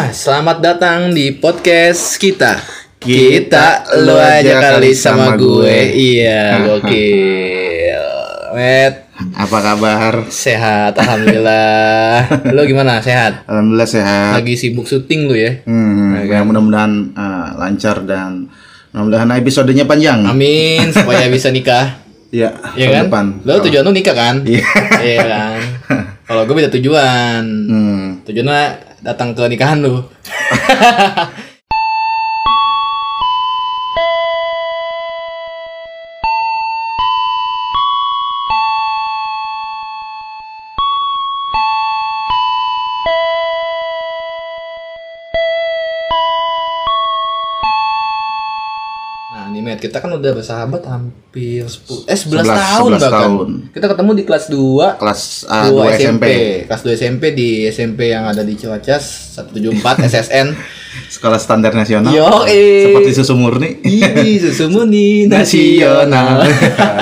Nah, selamat datang di podcast kita. Kita, lu lu aja kali sama sama gue. gue. Iya, gokil. Met, Apa kabar? sehat alhamdulillah. lu gimana? Sehat? Alhamdulillah sehat. Lagi sibuk syuting lu ya? Hmm, Ya ya, mudah-mudahan uh, lancar dan mudah-mudahan episodenya panjang. Amin supaya bisa nikah. Ya, Iya tahun kan? depan. Lu tujuan lu nikah kan? Iya. Iya kan? Kalau gue beda tujuan. Hmm. Tujuannya datang ke nikahan lu. Kita kan udah bersahabat hampir 10 eh 11, 11 tahun 11 bahkan. tahun. Kita ketemu di kelas 2 Kelas uh, 2 2 SMP. SMP. Kelas 2 SMP di SMP yang ada di Cilacas 174 SSN. Sekolah Standar Nasional. Yo, eh. Seperti susu murni. Ini susu murni nasional.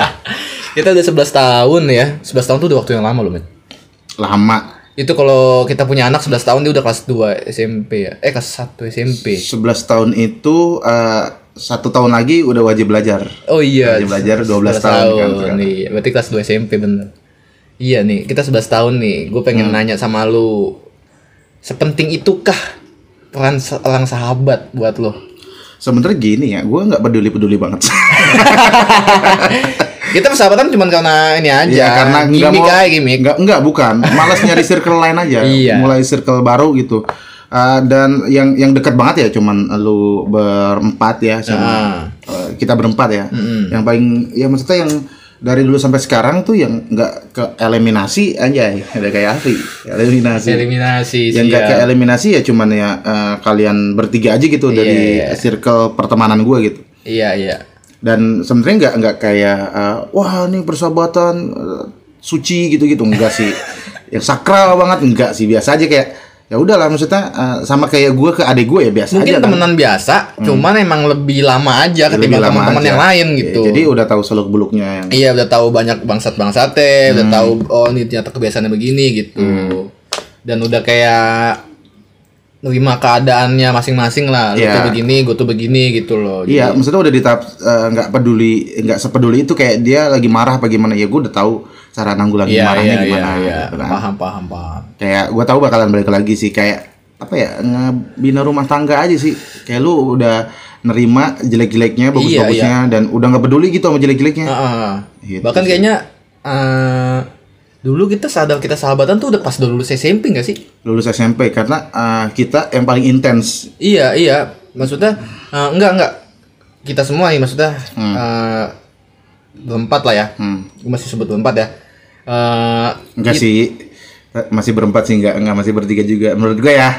kita udah 11 tahun ya. 11 tahun tuh udah waktu yang lama loh, men. Lama. Itu kalau kita punya anak 11 tahun dia udah kelas 2 SMP ya. Eh kelas 1 SMP. 11 tahun itu uh, satu tahun lagi udah wajib belajar. Oh iya. Wajib belajar 12 tahun, kan sekarang. nih. Berarti kelas 2 SMP bener. Iya nih, kita 11 tahun nih. Gue pengen Hmm. nanya sama lu. Sepenting itukah peran seorang sahabat buat lo? Sebenarnya gini ya, gue nggak peduli-peduli banget. Kita persahabatan cuma karena ini aja. Ya karena gimmick mau aja gimmick. Nggak, nggak bukan. Malas nyari circle lain aja. Iya. Mulai circle baru gitu. Uh, dan yang yang dekat banget ya cuman lu berempat ya sama Ah. uh, kita berempat ya. Yang paling ya maksudnya yang dari dulu sampai sekarang tuh yang nggak ke eliminasi aja ada kayak asli eliminasi. Eliminasi yang nggak ke eliminasi ya cuman ya uh, kalian bertiga aja gitu dari Iya. circle pertemanan gue gitu Iya iya. dan sebenarnya nggak nggak kayak uh, wah ini persahabatan uh, suci gitu gitu enggak sih yang sakral banget enggak sih biasa aja kayak ya udahlah maksudnya uh, sama kayak gue ke adik gue ya biasa Mungkin aja kan. temenan biasa, cuman emang lebih lama aja Ya, ketimbang teman-teman yang lain Ya, gitu. jadi udah tahu seluk beluknya yang Iya udah tahu banyak bangsat bangsatnya, udah Hmm. tahu oh ini ternyata kebiasaannya begini gitu. Dan udah kayak nerima keadaannya masing-masing lah. Lu Iya. tuh begini, gue tuh begini gitu loh. Iya, maksudnya udah di tahap uh, nggak peduli, nggak sepeduli itu kayak dia lagi marah apa gimana ya gue udah tahu cara nanggulangi Iya marahnya iya iya gimana. iya. gitu kan. Paham paham paham. Kayak gue tahu bakalan balik lagi sih kayak apa ya ngebina rumah tangga aja sih. Kayak lu udah nerima jelek-jeleknya, bagus-bagusnya dan udah nggak peduli gitu sama jelek-jeleknya. Heeh. Gitu Bahkan kayaknya eh dulu kita sadar kita sahabatan tuh udah pas udah lulus SMP gak sih? Lulus SMP karena uh, kita yang paling intens. Iya iya, maksudnya eh, enggak enggak kita semua nih maksudnya eh, berempat lah ya. Hmm. Gue masih sebut berempat ya. Eh, Enggak sih masih berempat sih enggak enggak masih bertiga juga menurut gue ya.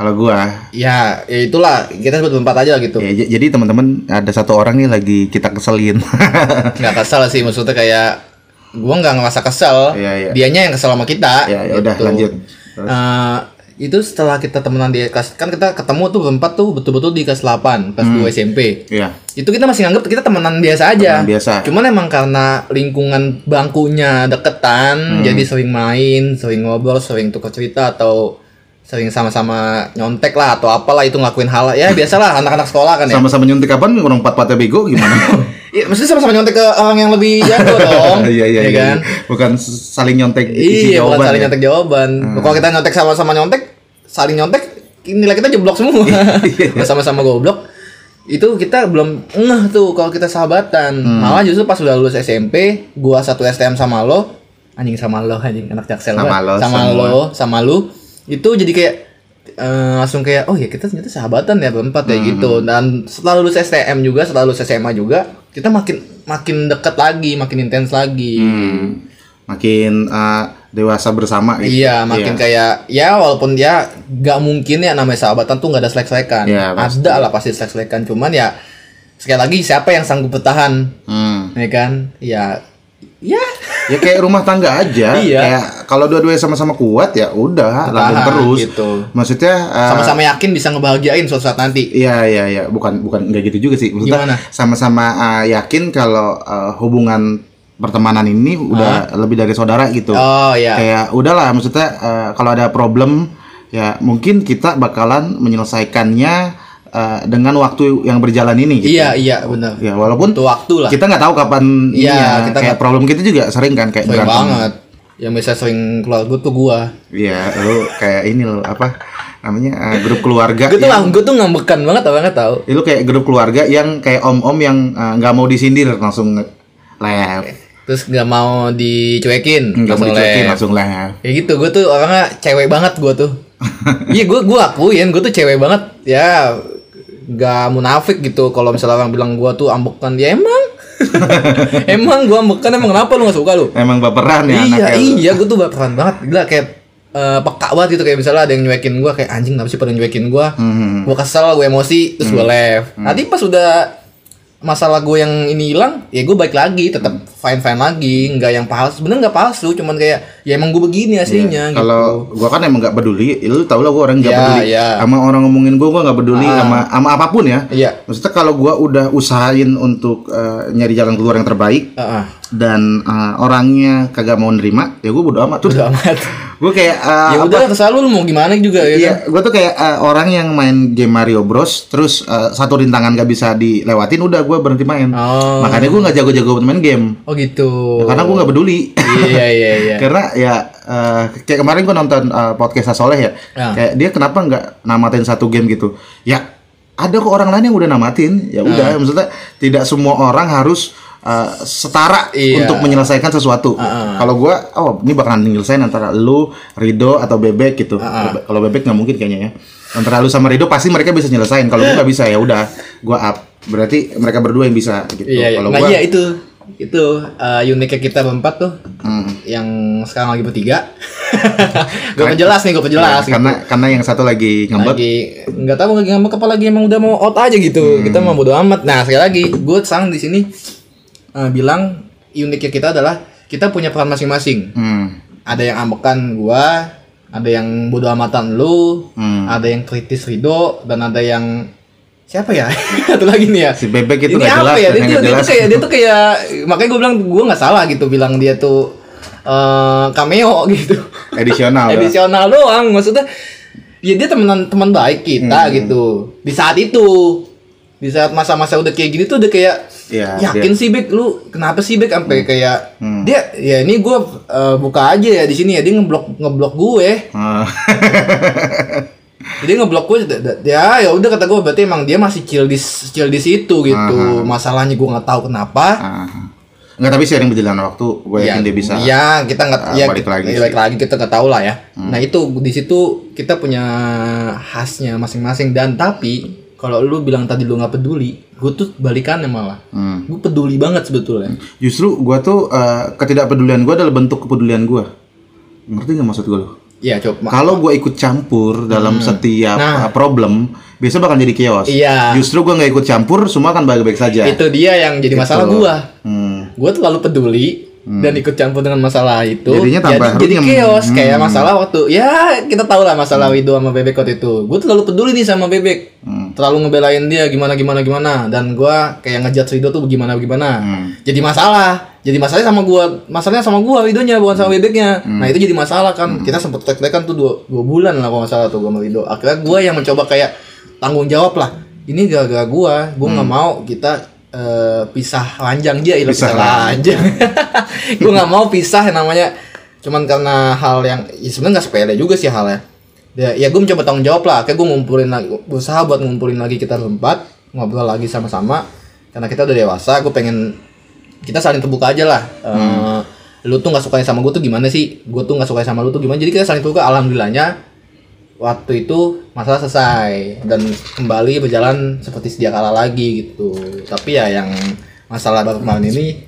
Kalau gua ya, ya itulah kita sebut berempat aja gitu. Ya, jadi teman-teman ada satu orang nih lagi kita keselin. Nggak kesal sih maksudnya kayak gua nggak ngerasa kesel. Iya, iya. Dianya yang kesel sama kita. ya, ya udah gitu. lanjut. Terus, Eh, itu setelah kita temenan di kelas kan kita ketemu tuh berempat tuh betul-betul di kelas 8, kelas 2 SMP. Iya. Itu kita masih nganggap kita temenan biasa aja. Temenan biasa. Cuman emang karena lingkungan bangkunya deketan, Hmm. jadi sering main, sering ngobrol, sering tukar cerita atau sering sama-sama nyontek lah atau apalah itu ngelakuin hal ya biasalah anak-anak sekolah kan ya. Sama-sama nyuntik kapan orang empat-empatnya bego gimana? Iya, maksudnya sama-sama nyontek ke orang yang lebih jago dong. Iya iya ya iya. kan? Bukan saling nyontek isi Iya, bukan jawaban. saling ya. Hmm. nyontek jawaban. Kalau kita nyontek sama-sama nyontek, saling nyontek, nilai kita jeblok semua. Iya. Kalau sama-sama goblok, itu kita belum ngeh tuh kalau kita sahabatan. Hmm. Malah justru pas udah lulus SMP, gua satu STM sama lo, anjing sama lo, anjing anak jaksel Sama lo, sama semua. lo, sama lu, itu jadi kayak eh, langsung kayak oh ya kita ternyata sahabatan ya berempat Hmm. ya gitu dan setelah lulus STM juga setelah lulus SMA juga kita makin makin dekat lagi makin intens lagi Hmm. Makin uh, dewasa bersama gitu. Iya, makin kayak ya walaupun dia nggak mungkin ya namanya sahabatan tuh nggak ada selek-selekan. Pasti. ada lah pasti selek-selekan, cuman ya sekali lagi siapa yang sanggup bertahan, Hmm. ya kan? Ya, ya Ya kayak rumah tangga aja. Iya. Kayak kalau dua-duanya sama-sama kuat ya udah langgeng terus. gitu. Maksudnya uh, sama-sama yakin bisa ngebahagiain suatu saat nanti. Iya iya iya bukan bukan nggak gitu juga sih? Maksudnya sama-sama uh, yakin kalau uh, hubungan pertemanan ini udah lebih dari saudara gitu Oh ya, kayak udahlah maksudnya uh, kalau ada problem ya mungkin kita bakalan menyelesaikannya uh, dengan waktu yang berjalan ini gitu. Iya, iya, benar. Ya walaupun Butuh waktu lah. kita nggak tahu kapan Iya, ininya. kita kayak nggak- problem kita juga sering kan kayak Sering berantem. banget. Yang bisa sering keluar gue tuh gua. Iya, lu kayak ini lo apa namanya uh, grup keluarga Gue tuh yang- gue tuh ngambekan banget tau banget tau. itu kayak grup keluarga yang kayak om-om yang uh, nggak mau disindir langsung left Terus nggak mau dicuekin, nggak mau dicuekin left. langsung left Ya gitu, gue tuh orangnya cewek banget gue tuh. Iya, gue gue akuin, gue tuh cewek banget. Ya, nggak munafik gitu. Kalau misalnya orang bilang gue tuh ambekan, ya emang. emang gue ambekan, emang kenapa lu gak suka lu? emang baperan ya iya, iya, gue tuh baperan banget. Gila kayak eh, peka banget gitu kayak misalnya ada yang nyuekin gue kayak anjing kenapa sih pada nyuekin gue? Hmm. Gue kesel, gue emosi, terus gue left. Nanti pas udah masalah gue yang ini hilang, ya gue balik lagi, tetap fine fine lagi, nggak yang palsu. Sebenarnya nggak palsu, cuman kayak ya emang gue begini aslinya. gitu. Iya. Kalau gua kan emang nggak peduli, ya lu tau lah gua orang nggak Iya, peduli iya. sama orang ngomongin gua, gua nggak peduli Ah. sama sama apa pun ya. Iya. Maksudnya kalau gua udah usahain untuk eh, nyari jalan keluar yang terbaik Heeh. dan eh, orangnya kagak mau nerima, ya gua bodo amat tuh. Amat. Gua kayak eh, ya udah terserah lu, lu mau gimana juga ya. Iya, kan? gue tuh kayak eh, orang yang main game Mario Bros. Terus eh, satu rintangan gak bisa dilewatin, udah gue berhenti main. Oh. Makanya gue nggak jago-jago main game, Oh gitu. karena gue nggak peduli. Iya iya iya. karena ya eh, kayak kemarin gue nonton eh, podcast Soleh ya, Ah. kayak dia kenapa nggak namatin satu game gitu? Ya ada kok orang lain yang udah namatin, ya Ah. udah. Maksudnya tidak semua orang harus eh, setara Iya. untuk menyelesaikan sesuatu. Ah, Kalau gue, oh ini bakalan nyelesain antara lu, Rido atau Bebek gitu. Ah, Kalau Bebek nggak mungkin kayaknya ya. Antara lu sama Rido pasti mereka bisa nyelesain. Kalau gue nggak bisa ya udah, gue up. Berarti mereka berdua yang bisa gitu. Iya, iya. Kalau Nah gua, iya itu itu eh, uniknya kita berempat tuh Hmm. yang sekarang lagi bertiga. gue perjelas nih, gue perjelas. Iya, karena karena yang satu lagi ngambek. lagi nggak tahu lagi ngambek apa lagi emang udah mau out aja gitu. Kita mau bodo amat. Nah sekali lagi, gue sekarang di sini eh, bilang uniknya kita adalah kita punya peran masing-masing. Hmm. Ada yang ambekan gua, ada yang bodo amatan lu, Hmm. ada yang kritis Rido, dan ada yang siapa ya? Satu lagi nih ya. Si Bebek itu ini apa jelas, ya? yang Dia, nggak dia tuh kayak dia tuh kayak makanya gue bilang gue nggak salah gitu bilang dia tuh eh cameo gitu. Edisional. ya. Edisional doang maksudnya. Ya dia temenan teman baik kita Hmm. gitu. Di saat itu di saat masa-masa udah kayak gini tuh udah kayak Iya, yakin sih Bek lu kenapa sih Bek sampai kayak Hmm. dia ya ini gue buka aja ya di sini ya dia ngeblok ngeblok gue Ah. jadi ngeblok gue ya ya udah kata gue berarti emang dia masih chill di chill di situ gitu masalahnya gue nggak tahu kenapa Ah. Nggak tapi sering berjalan waktu, gue yakin dia bisa. ya kita nggak ah, ya balik lagi ya, sih. balik lagi kita nggak tahu lah ya nah itu di situ kita punya khasnya masing-masing dan tapi kalau lu bilang tadi lu nggak peduli gue tuh balikannya malah Hmm. gue peduli banget sebetulnya Justru gue tuh eh, ketidakpedulian gue adalah bentuk kepedulian gue. Ngerti nggak maksud gue lo? ya coba Kalau gue ikut campur dalam setiap Nah. uh, problem, biasa bakal jadi chaos. Iya. Justru gue nggak ikut campur, semua akan baik-baik saja. itu dia yang jadi masalah Gitu. gue Hmm. gue terlalu peduli dan ikut campur dengan masalah itu Jadinya tambah jadi, jadi chaos Hmm. kayak masalah waktu ya kita tahu lah masalah Wido sama bebek waktu itu. Gue terlalu peduli nih sama bebek. Hmm. terlalu ngebelain dia gimana gimana gimana. Dan gue kayak ngejudge Wido tuh gimana gimana. Hmm. jadi masalah jadi masalahnya sama gue masalahnya sama gue Widonya bukan sama bebeknya. Hmm. nah itu jadi masalah kan. Kita sempet tek kan tuh dua, dua bulan lah kalau nggak salah tuh gue sama Wido akhirnya gue yang mencoba kayak tanggung jawab lah. Ini gara-gara gue gue nggak mau kita eh, pisah ranjang dia Pisah pisah ranjang gue nggak mau pisah namanya cuman karena hal yang ya sebenarnya nggak sepele juga sih halnya. Ya, ya gue mencoba tanggung jawab lah. Kayak gue ngumpulin lagi berusaha buat ngumpulin lagi kita berempat ngobrol lagi sama-sama. Karena kita udah dewasa gue pengen kita saling terbuka aja lah. Eh, lu tuh nggak sukanya sama gue tuh gimana sih? Gue tuh nggak suka sama lu tuh gimana? Jadi kita saling terbuka. Alhamdulillahnya waktu itu masalah selesai dan kembali berjalan seperti sedia kala lagi gitu tapi ya yang masalah baru kemarin ini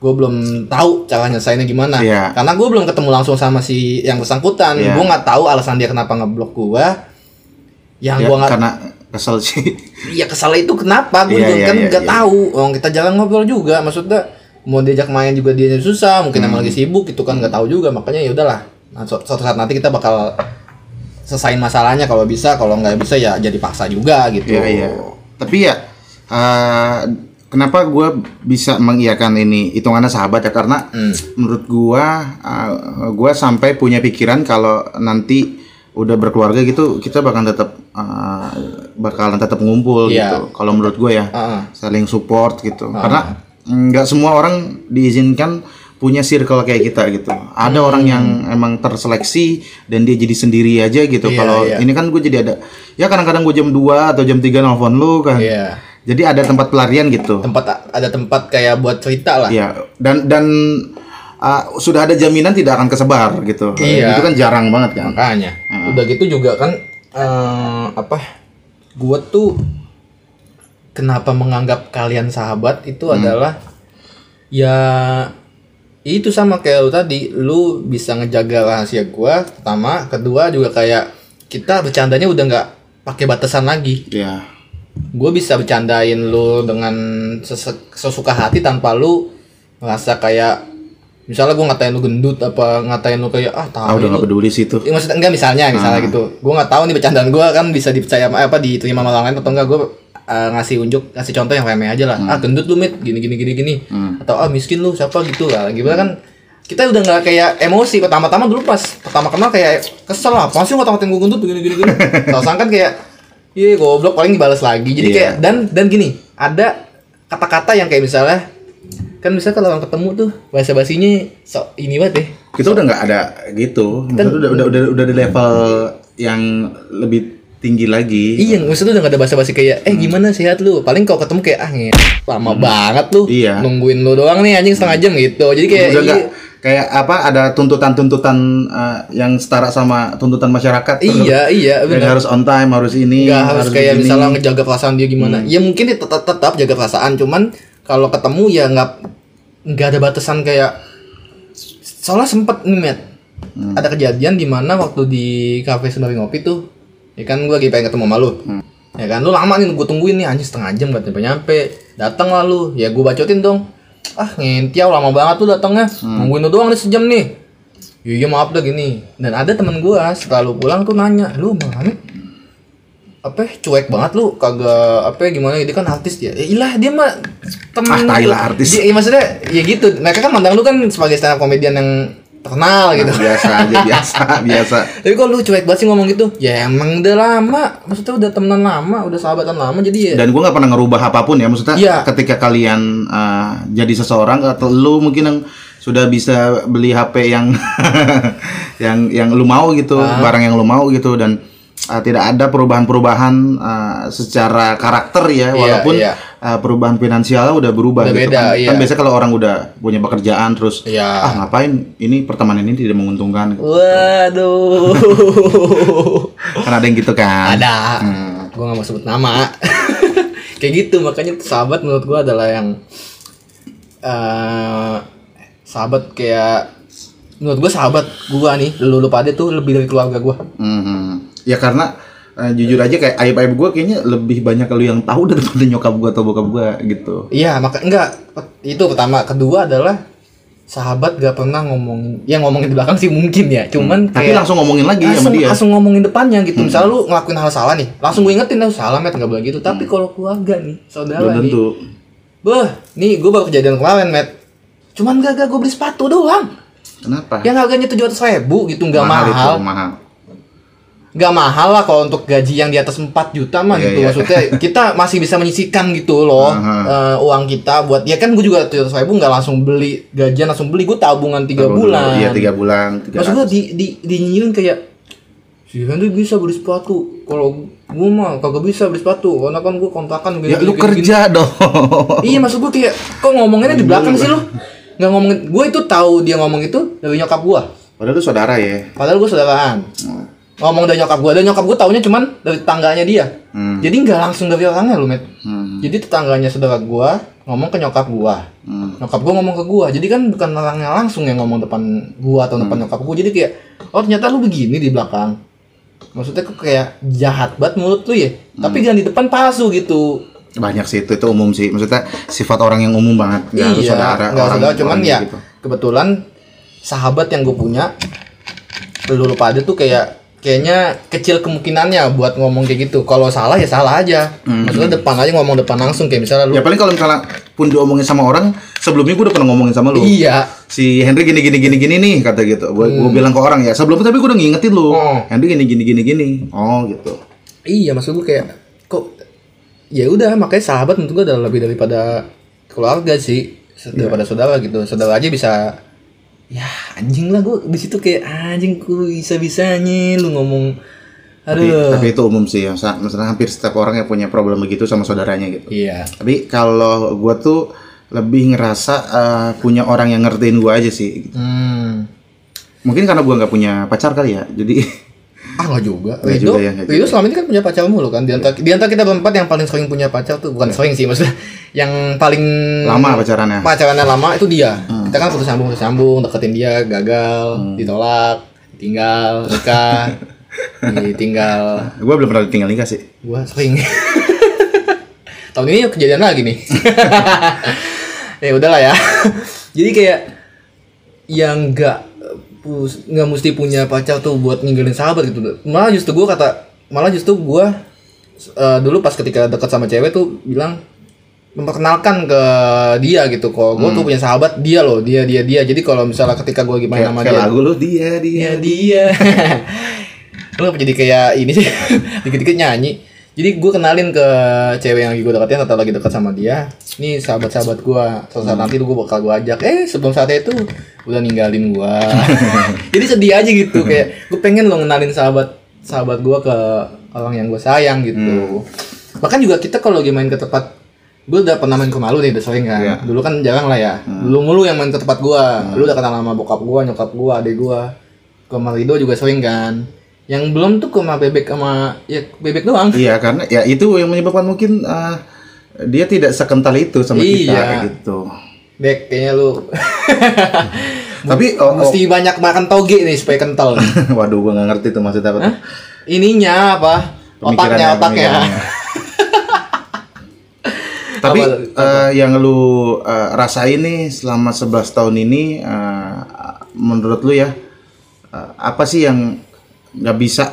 gue belum tahu cara nyelesainnya gimana Iya. karena gue belum ketemu langsung sama si yang bersangkutan Iya. gue nggak tahu alasan dia kenapa ngeblok gue yang Ya, gue nggak karena kesel sih. Iya kesal itu kenapa? Gue juga iya, kan iya, nggak iya. tahu. Orang kita jalan ngobrol juga, maksudnya mau diajak main juga dia susah, mungkin emang lagi sibuk itu kan nggak tahu juga. Makanya ya udahlah. Nah, su- suatu saat nanti kita bakal selesaiin masalahnya kalau bisa, kalau nggak bisa ya jadi paksa juga gitu. Iya iya. Tapi ya eh, kenapa gue bisa mengiyakan ini hitungannya sahabat ya karena Hmm. menurut gue gue sampai punya pikiran kalau nanti udah berkeluarga gitu kita bakal tetap uh, bakalan tetap ngumpul Iya. gitu kalau menurut gue ya Heeh. saling support gitu karena nggak semua orang diizinkan punya circle kayak kita gitu ada orang yang emang terseleksi dan dia jadi sendiri aja gitu Iya, kalau iya. ini kan gue jadi ada ya kadang-kadang gue jam 2 atau jam 3 nelfon lu kan Iya. jadi ada tempat pelarian gitu Tempat ada tempat kayak buat cerita lah. ya dan dan uh, sudah ada jaminan tidak akan kesebar gitu Iya. itu kan jarang banget kan Makanya. Udah gitu juga kan eh, apa? Gua tuh kenapa menganggap kalian sahabat itu adalah ya itu sama kayak lu tadi, lu bisa ngejaga rahasia gua pertama, kedua juga kayak kita bercandanya udah nggak pakai batasan lagi. ya Gue bisa bercandain lu dengan sesuka hati tanpa lu ngerasa kayak misalnya gue ngatain lu gendut apa ngatain lu kayak ah ah tahu udah nggak peduli sih itu. Ya, maksudnya enggak misalnya misalnya gitu. Gue nggak tahu nih bercandaan gue kan bisa dipercaya apa diterima sama orang lain atau enggak. Gue ngasih unjuk ngasih contoh yang remeh aja lah. Ah gendut lu mit. Gini gini gini gini. Atau ah miskin lu siapa? Gitu lah. Gimana kan kita udah nggak kayak emosi. Pertama-tama dulu pas pertama kenal kayak kesel lah. Pasti nggak ngatain gue gendut? Gini gini gini. Tau kan kayak iya goblok. Paling dibalas lagi. Jadi Iya. kayak dan dan gini ada kata-kata yang kayak misalnya kan misalnya kalau orang ketemu tuh bahasa basinya sok ini banget deh. Kita udah nggak ada gitu. Maksudnya udah udah udah udah di level yang lebih tinggi lagi Iya, maksudnya udah gak ada basa-basi kayak, eh gimana sehat lu? Paling kalau ketemu kayak, ah nge, lama banget lu. Iya. Nungguin lu doang nih anjing setengah jam gitu. Jadi kayak, udah iya, kayak apa ada tuntutan-tuntutan uh, yang setara sama tuntutan masyarakat iya, iya, Yang benar. harus on time harus ini Gak harus kayak begini. misalnya ngejaga perasaan dia gimana. Ya mungkin dia tetap tetap jaga perasaan, cuman kalau ketemu ya nggak nggak ada batasan kayak soalnya sempet nih Matt ada kejadian di mana waktu di kafe sembari ngopi tuh ya kan gue lagi pengen ketemu sama lu. Ya kan lu lama nih gue tungguin nih anjing setengah jam gak nyampe nyampe datang lah lu. Ya gue bacotin dong. Ah ngentiau lama banget tuh datangnya. Nungguin lu doang nih sejam nih. "Ya, iya maaf dah gini. Dan ada temen gue setelah lu pulang tuh nanya lu Muhammad apa cuek banget lu kagak apa gimana? Dia kan artis dia. Ya ilah dia mah temen Ah, artis. dia, ya, maksudnya ya gitu. Mereka kan mandang lu kan sebagai stand up comedian yang terkenal gitu biasa aja biasa biasa tapi kok lu cuek banget sih ngomong gitu ya emang udah lama maksudnya udah temenan lama udah sahabatan lama jadi ya dan gue nggak pernah ngerubah apa pun ya maksudnya Iya. ketika kalian uh, jadi seseorang atau lu mungkin yang sudah bisa beli HP yang yang yang lu mau gitu Ah. barang yang lu mau gitu dan uh, tidak ada perubahan-perubahan uh, secara karakter ya Iya, walaupun iya. Uh, perubahan finansial udah berubah Udah gitu beda, kan. iya. kan biasanya kalau orang udah punya pekerjaan terus Iya. ah ngapain ini pertemanan ini tidak menguntungkan waduh kan ada yang gitu kan ada Hmm. gua gak mau sebut nama kayak gitu makanya sahabat menurut gua adalah yang eh sahabat kayak menurut gua sahabat gua nih lu lu pada tuh lebih dari keluarga gua Mhm. Ya karena eh, jujur aja kayak aib-aib gue kayaknya lebih banyak lu yang tahu daripada nyokap gue atau bokap gue gitu. Iya, maka enggak itu pertama, kedua adalah sahabat gak pernah ngomongin, ya ngomongin di belakang sih mungkin ya, cuman Hmm. Tapi kayak langsung ngomongin lagi sama langsung, dia. Hmm. langsung ngomongin depannya gitu. Misalnya lu ngelakuin hal salah nih, langsung gue ingetin lu salah met nggak boleh gitu. Tapi kalau keluarga nih, saudara Hmm. Belum nih, tentu. beh, nih gue baru kejadian kemarin met, cuman gak gak gue beli sepatu doang, Kenapa? yang harganya tujuh ratus ribu gitu, nggak mahal, itu, mahal. Nggak mahal lah kalau untuk gaji yang di atas 4 juta mah Iya, gitu iya. maksudnya kita masih bisa menyisikan gitu loh Aha. eh, uang kita buat ya kan gue juga tujuh ribu nggak langsung beli gajian langsung beli gue tabungan tiga bulan. Iya, tiga bulan. Tiga maksud gue di di dinyinyirin kayak si Henry bisa beli sepatu kalau gue mah kagak bisa beli sepatu karena kan gue kontrakan gini, Ya lu gini, gini, kerja dong. gini. iya maksud gue kayak kok ngomonginnya di belakang sih lo nggak ngomongin gue itu tahu dia ngomong itu dari nyokap gue Padahal lu saudara ya. Padahal gue saudaraan. Hmm. Ngomong dari nyokap gue, dan nyokap gue taunya cuman dari tetangganya dia. Hmm. Jadi nggak langsung dari orangnya loh, Met. Hmm. Jadi tetangganya saudara gue ngomong ke nyokap gue. Hmm. Nyokap gue ngomong ke gue. Jadi kan bukan orangnya langsung yang ngomong depan gue atau Hmm. depan nyokap gue. Jadi kayak, oh ternyata lu begini di belakang. Maksudnya kok kayak jahat banget mulut lu ya. Hmm. Tapi jangan di depan palsu gitu. Banyak sih itu itu umum sih. Maksudnya sifat orang yang umum banget. Nggak harus iya, saudara. nggak orang, saudara. Cuman orang ya gitu. kebetulan sahabat yang gue punya lu lupa ada tuh kayak kayaknya kecil kemungkinannya buat ngomong kayak gitu. Kalau salah ya salah aja. Hmm. Maksudnya depan aja ngomong depan langsung kayak misalnya lu Ya paling kalau misalnya pun diomongin sama orang sebelumnya gue udah pernah ngomongin sama lu Iya. si Henry gini gini gini gini nih kata gitu gue gue bilang ke orang ya sebelumnya tapi gue udah ngingetin lu Oh. Henry gini gini gini gini oh gitu Iya, maksud gue kayak kok ya udah makanya sahabat menurut gue adalah lebih daripada keluarga sih daripada saudara gitu. Saudara aja bisa ya anjing lah gue di situ kayak anjing ku bisa bisanya lu ngomong. Tapi, aduh. tapi itu umum sih ya misalnya hampir setiap orang yang punya problem begitu sama saudaranya gitu. Iya. Tapi kalau gue tuh lebih ngerasa eh, punya orang yang ngertiin gue aja sih. Hmm. mungkin karena gue nggak punya pacar kali ya jadi ah nggak juga. Nggak Rido? juga ya, Rido selama ini kan punya pacar mulu kan? Di antara, di antara kita berempat yang paling sering punya pacar tuh bukan sering sih maksudnya yang paling lama pacarannya? pacarannya lama itu dia. Kita kan putus sambung putus sambung deketin dia gagal ditolak tinggal nikah ditinggal. Gue belum pernah ditinggal nikah sih. Gua sering. Tahun ini kejadian lagi nih. Ya udahlah ya. Jadi kayak yang nggak pus- nggak mesti punya pacar tuh buat ninggalin sahabat gitu. Malah justru gua kata malah justru gua eh, dulu pas ketika dekat sama cewek tuh bilang memperkenalkan ke dia gitu kalau gue tuh punya sahabat dia loh dia dia dia. Jadi kalau misalnya ketika gue gimana kayak, sama kayak dia lagu lu dia dia dia. dia. Lu apa jadi kayak ini sih? Dikit-dikit nyanyi jadi gue kenalin ke cewek yang lagi gue deketin atau lagi dekat sama dia. Ini sahabat-sahabat gue suatu saat nanti gue bakal gue ajak eh sebelum saatnya itu udah ninggalin gue jadi sedih aja gitu kayak gue pengen lo ngenalin sahabat sahabat gue ke orang yang gue sayang gitu. Bahkan juga kita kalau lagi main ke tempat gue udah pernah main ke rumah lu nih udah sering kan. Iya. dulu kan jarang lah ya. Dulu mulu yang main ke tempat gue lu udah kenal sama bokap gue nyokap gue adik gue ke rumah Rido juga sering kan yang belum tuh rumah bebek sama ya bebek doang iya karena ya itu yang menyebabkan mungkin eh, dia tidak sekental itu sama kita Iya. kayak gitu bek kayaknya lu tapi oh, oh, mesti banyak makan toge nih supaya kental waduh gue nggak ngerti tuh maksudnya apa tuh. Hah? ininya apa otaknya otaknya. Tapi Apa- eh, yang lu eh, rasain nih selama 11 tahun ini eh, menurut lu ya eh, apa sih yang nggak bisa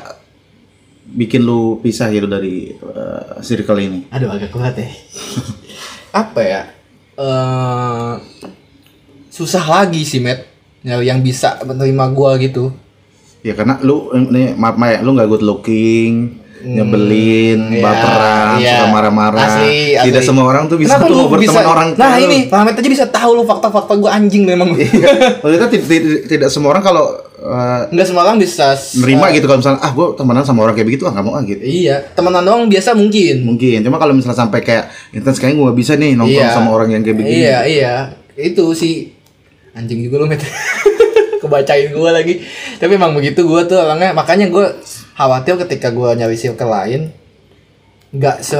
bikin lu pisah gitu dari eh, circle ini? Aduh agak kuat ya. Apa ya? eh susah lagi sih, Matt. Yang bisa menerima gua gitu. Ya karena lu ini maaf Maya, lu nggak good looking, nyebelin, iya, baperan, iya. suka marah-marah. Tidak semua orang tuh bisa Kenapa tuh berteman bisa- orang. Nah, ini, Pamet aja bisa tahu lu fakta-fakta gua anjing memang. Tidak, tidak, tidak semua orang kalau eh, Enggak semua orang bisa nerima gitu kalau misalnya ah gue temenan sama orang kayak begitu ah nggak mau ah gitu. Iya, temenan doang biasa mungkin. Mungkin, cuma kalau misalnya sampai kayak intens kayaknya gue gak bisa nih nongkrong Iya. sama orang yang kayak begini. Iya, iya. Itu sih anjing juga lu, Met. Kebacain gua lagi. Tapi emang begitu gua tuh orangnya, makanya gua khawatir ketika gua nyari circle lain nggak se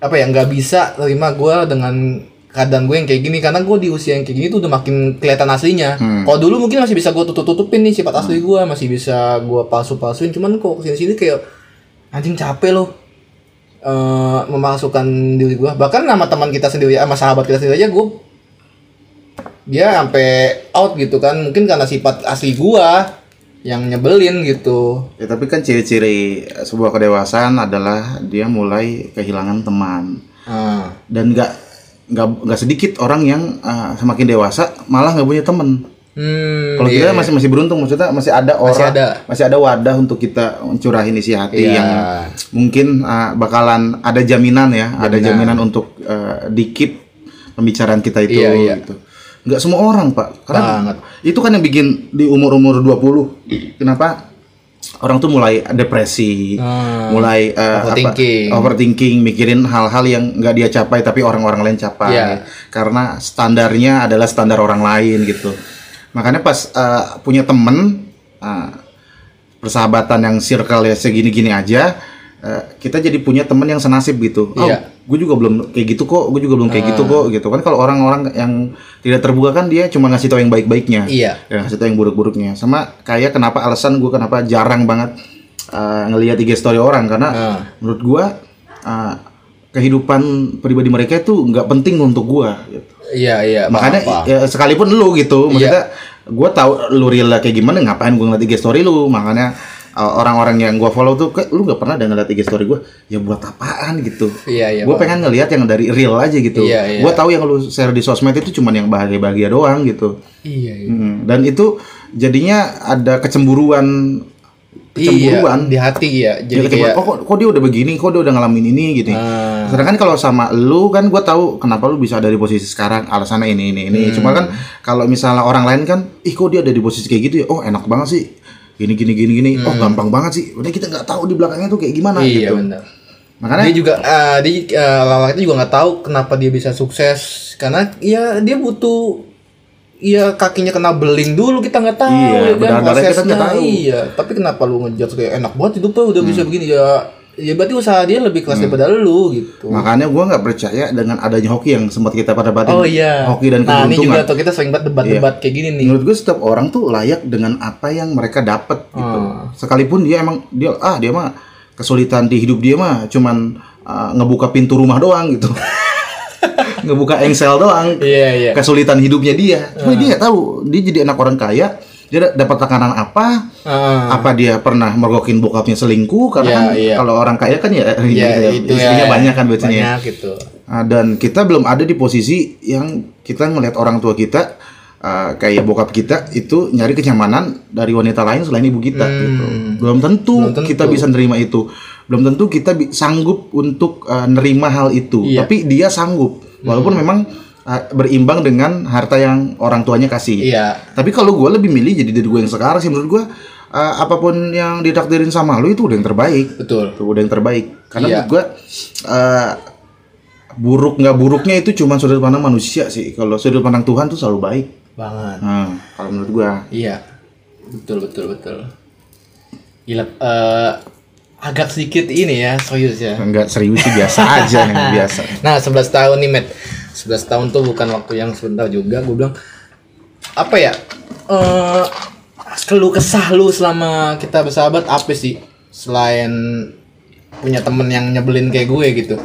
apa ya nggak bisa terima gua dengan keadaan gue yang kayak gini karena gue di usia yang kayak gini tuh udah makin kelihatan aslinya. Kalau dulu mungkin masih bisa gue tutup tutupin nih sifat asli gue masih bisa gue palsu palsuin cuman kok ke sini sini kayak anjing capek loh eh memasukkan diri gue bahkan sama teman kita sendiri sama sahabat kita sendiri aja gue dia sampai out gitu kan. Mungkin karena sifat asli gua yang nyebelin gitu. Ya, tapi kan ciri-ciri sebuah kedewasaan adalah dia mulai kehilangan teman. Ah. Dan nggak nggak nggak sedikit orang yang uh, semakin dewasa malah nggak punya teman. hmm Kalau iya. kita masih masih beruntung maksudnya masih ada orang Masih ada. masih ada wadah untuk kita curahin isi hati Iya. yang mungkin uh, bakalan ada jaminan ya, ada Jaminan. jaminan untuk uh, dikip pembicaraan kita itu Iya, iya. gitu. Nggak semua orang, Pak. Karena Banget. itu kan yang bikin di umur-umur 20 kenapa orang tuh mulai depresi, Hmm. mulai uh, Overthinking. apa, overthinking, mikirin hal-hal yang nggak dia capai tapi orang-orang lain capai. Iya. Karena standarnya adalah standar orang lain gitu. Makanya pas uh, punya temen uh, persahabatan yang circle ya segini-gini aja, uh, kita jadi punya temen yang senasib gitu. Oh, Iya. Gue juga belum kayak gitu kok, gue juga belum kayak Ah. gitu kok gitu kan. Kalau orang-orang yang tidak terbuka kan dia cuma ngasih tahu yang baik-baiknya iya ya ngasih tau yang buruk-buruknya sama kayak kenapa alasan gue kenapa jarang banget uh, ngelihat IG story orang karena Ah. menurut gue uh, kehidupan pribadi mereka itu nggak penting untuk gue gitu. iya iya makanya apa ya, sekalipun lu gitu maksudnya gue tahu lu real kayak gimana ngapain gue ngeliat IG story lu makanya uh, orang-orang yang gua follow tuh kayak lu nggak pernah ada ngeliat IG story gua? Ya buat apaan? gitu. Iya, iya. gue pengen ngelihat yang dari real aja gitu. Iya, iya. gue tahu yang lu share di sosmed itu cuman yang bahagia-bahagia doang gitu. Iya, iya. Hmm, dan itu jadinya ada kecemburuan kecemburuan. Iya, di hati ya. Jadi kayak oh kok, kok dia udah begini? Kok dia udah ngalamin ini? gitu. Ah. sedangkan kalau sama lu kan gue tahu kenapa lu bisa ada di posisi sekarang alasannya ini ini ini. Hmm. cuma kan kalau misalnya orang lain kan ih kok dia ada di posisi kayak gitu ya? Oh enak banget sih gini gini gini gini. Oh gampang banget sih. Udah kita nggak tahu di belakangnya tuh kayak gimana Hmm. iya gitu. benar. makanya Dia juga eh, dia eh, lawak itu juga nggak tahu kenapa dia bisa sukses. Karena ya dia butuh Iya kakinya kena beling dulu kita nggak tahu Iya, ya kan kita prosesnya. nggak tahu. iya tapi kenapa lu ngejudge kayak enak banget hidupnya udah bisa begini ya ya berarti usaha dia lebih keras daripada lu gitu Makanya gue nggak percaya dengan adanya hoki yang sempat kita pada batin. oh iya Hoki dan nah ini keberuntungan. juga tuh kita sering banget debat-debat kayak gini nih Menurut gue setiap orang tuh layak dengan apa yang mereka dapat gitu. Hmm. Sekalipun dia emang dia ah dia mah kesulitan di hidup dia mah cuman ah, ngebuka pintu rumah doang gitu. ngebuka engsel doang. iya iya Kesulitan hidupnya dia. Cuma dia nggak tahu dia jadi anak orang kaya dia da- dapat tekanan apa? Ah, Apa dia pernah mergokin bokapnya selingkuh? Karena Iya, kan iya. kalau orang kaya kan ya, iya itu istrinya ya banyak kan biasanya. banyak gitu Ah, dan kita belum ada di posisi yang kita ngelihat orang tua kita ah, kayak bokap kita itu nyari kenyamanan dari wanita lain selain ibu kita gitu. Belum tentu, Hmm. Belum tentu. kita bisa nerima itu. Belum tentu kita sanggup untuk ah, nerima hal itu. Iya. Hmm. Tapi dia sanggup. Walaupun memang ah, berimbang dengan harta yang orang tuanya kasih. iya Tapi kalau gue lebih milih jadi diri gue yang sekarang sih menurut gue ah, apa pun yang ditakdirin sama lu itu udah yang terbaik. betul Itu udah yang terbaik. Karena Iya. menurut gue eh, buruk nggak buruknya itu cuma sudut pandang manusia sih. Kalau sudut pandang Tuhan tuh selalu baik. banget Nah, kalau menurut gue. Iya, betul betul betul. Gila, eh, agak sedikit ini ya, serius ya. Enggak serius sih biasa aja nih biasa. Nah, 11 tahun nih, Matt. 11 tahun tuh bukan waktu yang sebentar juga. Gue bilang, apa ya? Eh, keluh kesah lu selama kita bersahabat apa sih? Selain punya temen yang nyebelin kayak gue gitu.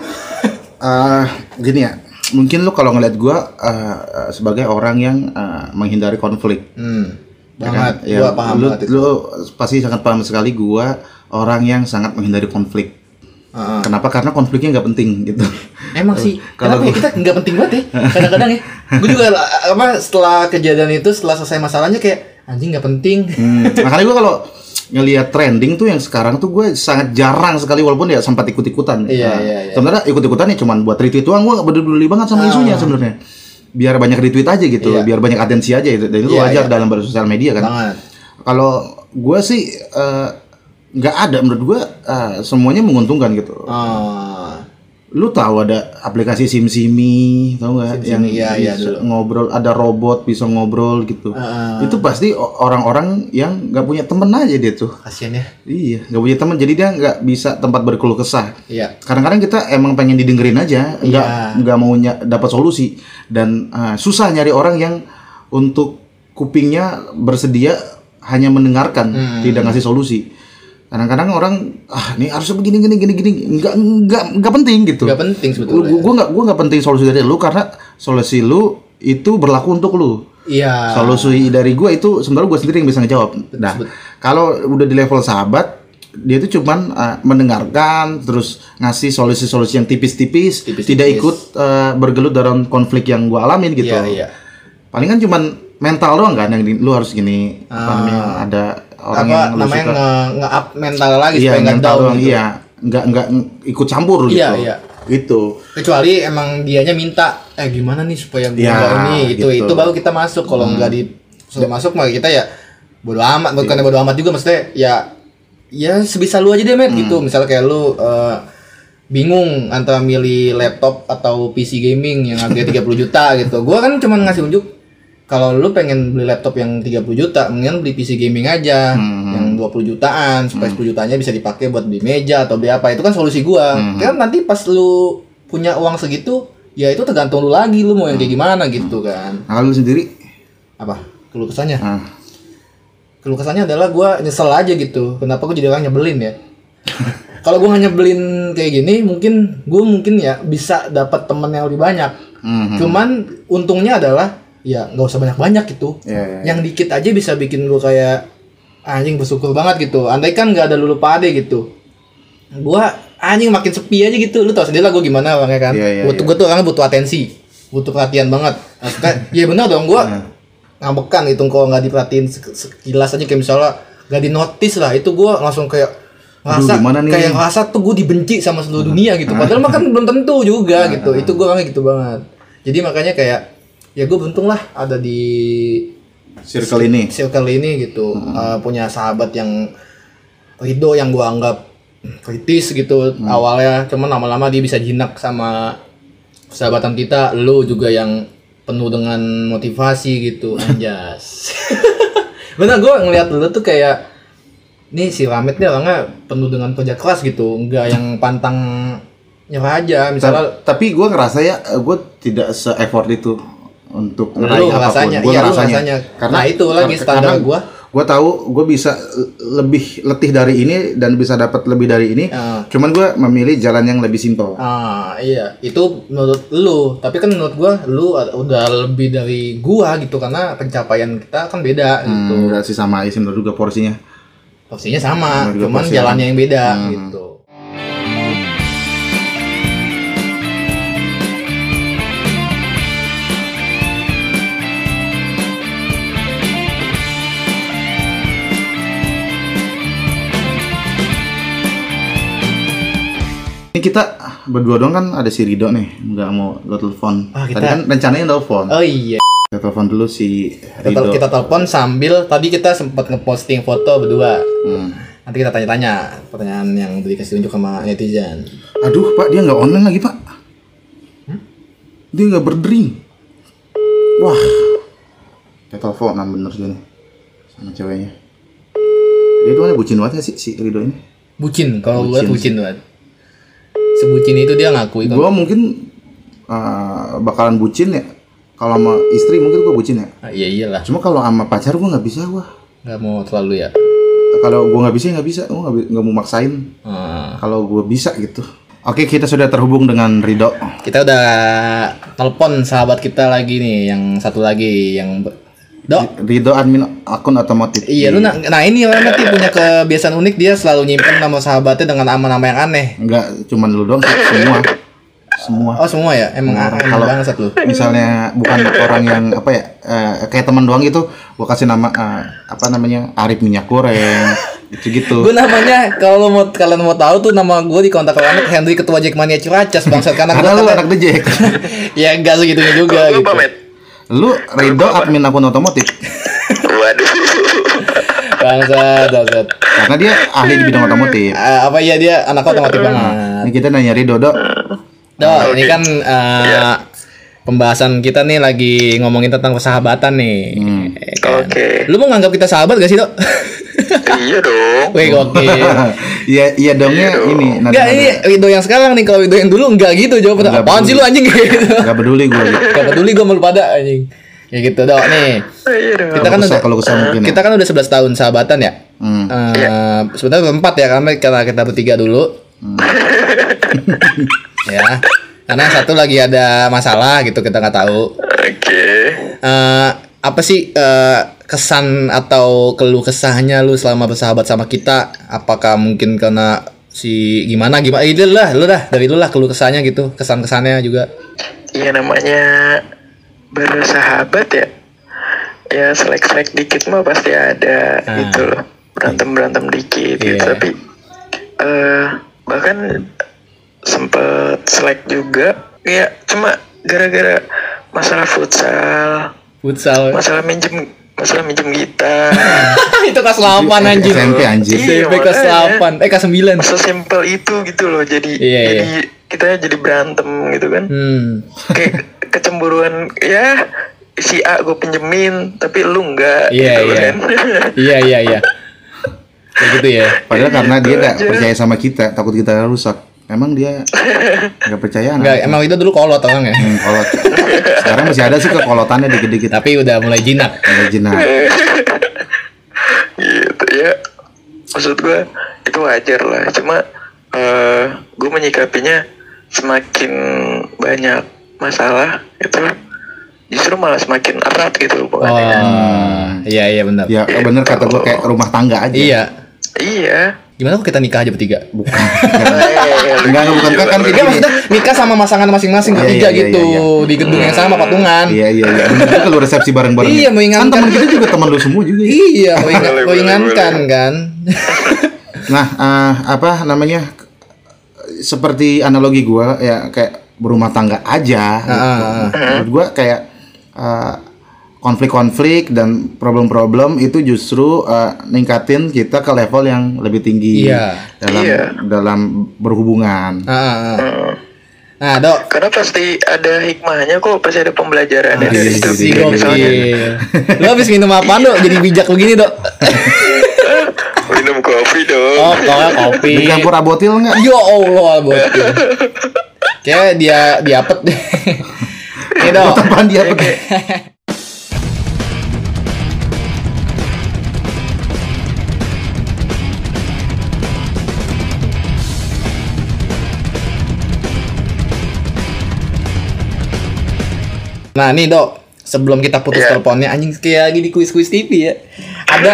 Eh, gini ya, mungkin lu kalau ngeliat gue eh, sebagai orang yang eh, menghindari konflik. Hmm, Ya kan? banget. Ya, Gue paham lu, banget itu. lu pasti sangat paham sekali gue orang yang sangat menghindari konflik. Heeh. Kenapa? Karena konfliknya nggak penting gitu. Emang sih, Kalau kenapa ya kita nggak penting banget ya? Kadang-kadang ya, gue juga apa setelah kejadian itu, setelah selesai masalahnya kayak anjing nggak penting. Hmm, makanya gue kalau ngelihat trending tuh yang sekarang tuh gue sangat jarang sekali walaupun ya sempat ikut-ikutan. Iya, Nah, iya, iya. Sebenarnya ikut-ikutan ya cuman buat retweet doang gue gak peduli banget sama isunya sebenarnya. Biar banyak retweet aja gitu, Ah. Iya. biar banyak atensi aja itu. Dan itu Iya, wajar iya. dalam bersosial media kan. Kalau gue sih eh, nggak ada menurut gue eh, semuanya menguntungkan gitu. Oh, Lu tahu ada aplikasi SimSimi, tahu nggak? Yang SimSimi, iya, iya, bisa ngobrol, ada robot bisa ngobrol gitu. Ah. Itu pasti orang-orang yang nggak punya temen aja dia tuh. kasihan ya. Iya, nggak punya teman, jadi dia nggak bisa tempat berkeluh kesah. Iya. Kadang-kadang kita emang pengen didengerin aja, nggak Iya. nggak mau dapat solusi dan ah, susah nyari orang yang untuk kupingnya bersedia hanya mendengarkan, Hmm. tidak ngasih solusi. Kadang-kadang orang ah ini harusnya begini gini gini gini nggak nggak nggak penting gitu. Gak penting sebetulnya. gue nggak gue nggak penting solusi dari lu karena solusi lu itu berlaku untuk lu. Iya. Solusi dari gue itu sebenarnya gue sendiri yang bisa ngejawab. Nah, kalau udah di level sahabat, dia itu cuman uh, mendengarkan, terus ngasih solusi-solusi yang tipis-tipis, tidak ikut uh, bergelut dalam konflik yang gue alamin gitu. Iya, iya. Palingan cuman mental doang kan yang di- lu harus gini, apa namanya, ada orang Apa yang namanya suka. nge, nge-up mental lagi Iya, supaya nggak down gitu. iya. Nggak, nggak ikut campur gitu. Iya, iya. Gitu. Kecuali emang dianya minta, eh gimana nih supaya gue Iya, nggak ini gitu. gitu. Itu baru kita masuk. Kalau nggak di suruh masuk mah kita ya bodo amat. Bukannya bodo amat juga maksudnya ya ya sebisa lu aja deh met gitu. Misalnya kayak lu eh, bingung antara milih laptop atau PC gaming yang harganya 30 juta gitu. Gua kan cuma ngasih unjuk kalau lu pengen beli laptop yang 30 juta, mendingan beli PC gaming aja yang 20 jutaan supaya 10 jutanya bisa dipakai buat beli meja atau beli apa. Itu kan solusi gua. Kan nanti pas lu punya uang segitu, ya itu tergantung lu lagi lu mau yang kayak gimana gitu kan. Nah, kalau lu sendiri, Apa? Keluh kesannya? nah, Keluh kesannya adalah gua nyesel aja gitu. Kenapa gua jadi orang nyebelin ya? kalau gua nyebelin kayak gini, mungkin gua mungkin ya bisa dapat temen yang lebih banyak. mhm. Cuman untungnya adalah ya nggak usah banyak-banyak gitu. Iya, iya, Yang dikit aja bisa bikin gue kayak anjing bersyukur banget gitu. Andai kan nggak ada lulu pade gitu. Gua anjing makin sepi aja gitu. Lu tau sendiri lah gua gimana orangnya kan? Iya, iya, butuh iya. gua tuh orangnya butuh atensi butuh perhatian banget. Maksudnya, ya benar dong gua Iya. ngambekan gitu kalau nggak diperhatiin sek- sekilas aja kayak misalnya nggak di notice lah itu gua langsung kayak ngerasa Aduh, kayak ngerasa tuh gue dibenci sama seluruh dunia gitu. Padahal mah kan belum tentu juga gitu. itu gua orangnya gitu banget. Jadi makanya kayak ya gue beruntung lah ada di Circle ini. circle ini gitu. Uh, punya sahabat yang Rido yang gua anggap kritis gitu awalnya. Cuman lama-lama dia bisa jinak sama persahabatan kita. Lu juga yang penuh dengan motivasi gitu. Anjas. Bener gua ngeliat lu tuh kayak nih si Ramit nih orangnya penuh dengan kerja keras gitu. Nggak yang pantang nyerah aja. Misalnya Ta- tapi gue ngerasa ya gue tidak se-effort itu untuk Lu ngeraih apa pun. ngerasanya, Gua iya, ngerasanya. Nah, itu lagi standar gua. Gue tahu gue bisa lebih letih dari ini dan bisa dapat lebih dari ini. Ah. Cuman gue memilih jalan yang lebih simpel. Ah iya itu menurut lu tapi kan menurut gua lu udah lebih dari gua gitu karena pencapaian kita kan beda gitu Hmm, enggak sih sama Isim juga porsinya. porsinya sama Menurut cuman porsi jalannya yang beda Hmm. gitu Ini kita berdua doang kan ada si Rido nih, nggak mau lo telepon. Ah, kita- Tadi kan rencananya telepon. oh iya Kita telepon dulu si kita, Rido. kita telepon sambil tadi kita sempat ngeposting foto berdua Hmm. nanti kita tanya-tanya pertanyaan yang dikasih tunjuk sama netizen Aduh pak, dia nggak online lagi pak. Dia nggak berdering. Wah, dia teleponan bener sih nih sama ceweknya. Dia tuh bucin banget ya si, si Rido ini. bucin kalau Bucin bucin banget sebucin itu dia ngakui Gua mungkin uh, bakalan bucin ya. Kalau sama istri mungkin gua bucin ya. Ah, iya iyalah Cuma kalau sama pacar gua nggak bisa gua. nggak mau terlalu ya Kalau gua nggak bisa ya nggak bisa. Gua nggak mau maksain. Ah. Kalau gua bisa gitu. Oke, kita sudah terhubung dengan Rido. Kita udah telepon sahabat kita lagi nih, yang satu lagi yang Dok. Rido admin akun otomotif. Iya, lu nah, nah ini orang nanti punya kebiasaan unik dia selalu nyimpen nama sahabatnya dengan nama-nama yang aneh. Enggak, cuman lu doang sih, semua. Semua. Oh semua ya, emang aneh Kalau- banget lu. Misalnya bukan orang yang apa ya, eh, kayak teman doang gitu, gua kasih nama eh, apa namanya Arif minyak goreng, gitu-gitu. Gue namanya kalau mau kalian mau tahu tuh nama gue di kontak kalian Henry Ketua Jackmania Ciracas bangsat karena gue anak dejek. ya enggak segitunya juga gitu. pamit. Lu Rido admin akun otomotif. Waduh. Bangsat, bangsat. Karena dia ahli di bidang otomotif. Eh, apa ya dia anak otomotif banget. Ini kita nanya Rido, Dok. Dok, ini kan eh, pembahasan kita nih lagi ngomongin tentang persahabatan nih. Ya kan? Oke. Lu mau nganggap kita sahabat gak sih, Dok? iya dong. Wih, gokil. Iya, iya dongnya ini. nanti- Enggak, ini Wido yang sekarang nih. Kalau Wido yang dulu enggak gitu jawabannya. Enggak Apaan sih lu peduli. anjing gitu. Enggak peduli gue. Gak peduli gue malu pada anjing. Ya gitu. Nih, Iya dong. kita kan kesal, udah kalau mungkin ya. kita kan udah 11 tahun sahabatan ya. Hmm. Eh, sebenarnya berempat ya karena karena kita bertiga dulu. ya. Karena satu lagi ada masalah gitu kita nggak tahu. Oke. Eh, apa sih eh, kesan atau keluh kesahnya lu selama bersahabat sama kita? Apakah mungkin karena si gimana gimana? Ini lah, lu dah dari lu lah keluh kesahnya gitu, kesan kesannya juga. Iya namanya bersahabat ya. Ya selek-selek dikit mah pasti ada Ah. gitu loh. Berantem-berantem dikit gitu. Iya. Tapi eh bahkan sempet selek juga. Ya cuma gara-gara masalah futsal, Futsal. masalah minjem masalah minjem gitar. itu kelas 8 anjing. SMP anjir. Iya, SMP kelas makanya. 8, eh kelas 9. Sesimpel itu gitu loh. Jadi Iya, jadi kita jadi berantem gitu kan. Hmm. kayak kecemburuan ya si A gue pinjemin tapi lu enggak Iya, gitu iya. kan Iya, iya, iya. Kayak gitu ya. Padahal karena dia Gitu gak aja. percaya sama kita, takut kita rusak. Emang dia nggak percaya Enggak, anak. emang itu dulu kolot orang ya. Hmm, kolot. Sekarang masih ada sih kekolotannya dikit-dikit. Tapi udah mulai jinak. Ada jinak. gitu ya maksud gue itu wajar lah cuma eh gue menyikapinya semakin banyak masalah itu justru malah semakin erat gitu Oh, hubungannya. iya iya benar. Ya bener kata gue kayak rumah tangga aja. Iya. Iya. Gimana kalau kita nikah aja bertiga? Bukan. Lu Enggak, bukan kan. Enggak maksudnya nikah sama pasangan masing-masing bertiga iya, iya, gitu iya, di gedung yang sama patungan. Iya iya iya. Bener juga lu resepsi bareng-bareng. Iya, mengingatkan. Kan teman kita juga teman lu semua juga. ya. Iya, boleh, ingatkan kan? Nah, eh, apa namanya? Seperti analogi gua ya kayak berumah tangga aja. gitu. Ah, Menurut gua kayak eh, konflik-konflik dan problem-problem itu justru eh, ningkatin kita ke level yang lebih tinggi Iya. dalam Iya. dalam berhubungan. Ah, ah, ah. Hmm. Nah, dok, Karena pasti ada hikmahnya kok, pasti ada pembelajaran Ah, dari iya, situ. iya, si Misalnya gokil. Lo habis minum apa dok? Jadi bijak begini dok? minum kopi dong. Oh, kalau kopi. Dicampur abotil nggak? Ya Allah, bocil. Kayak dia diapet deh. Nih dok. Apaan dia Nah nih dok, sebelum kita putus Iya. teleponnya, anjing kayak lagi di kuis-kuis TV ya. Ada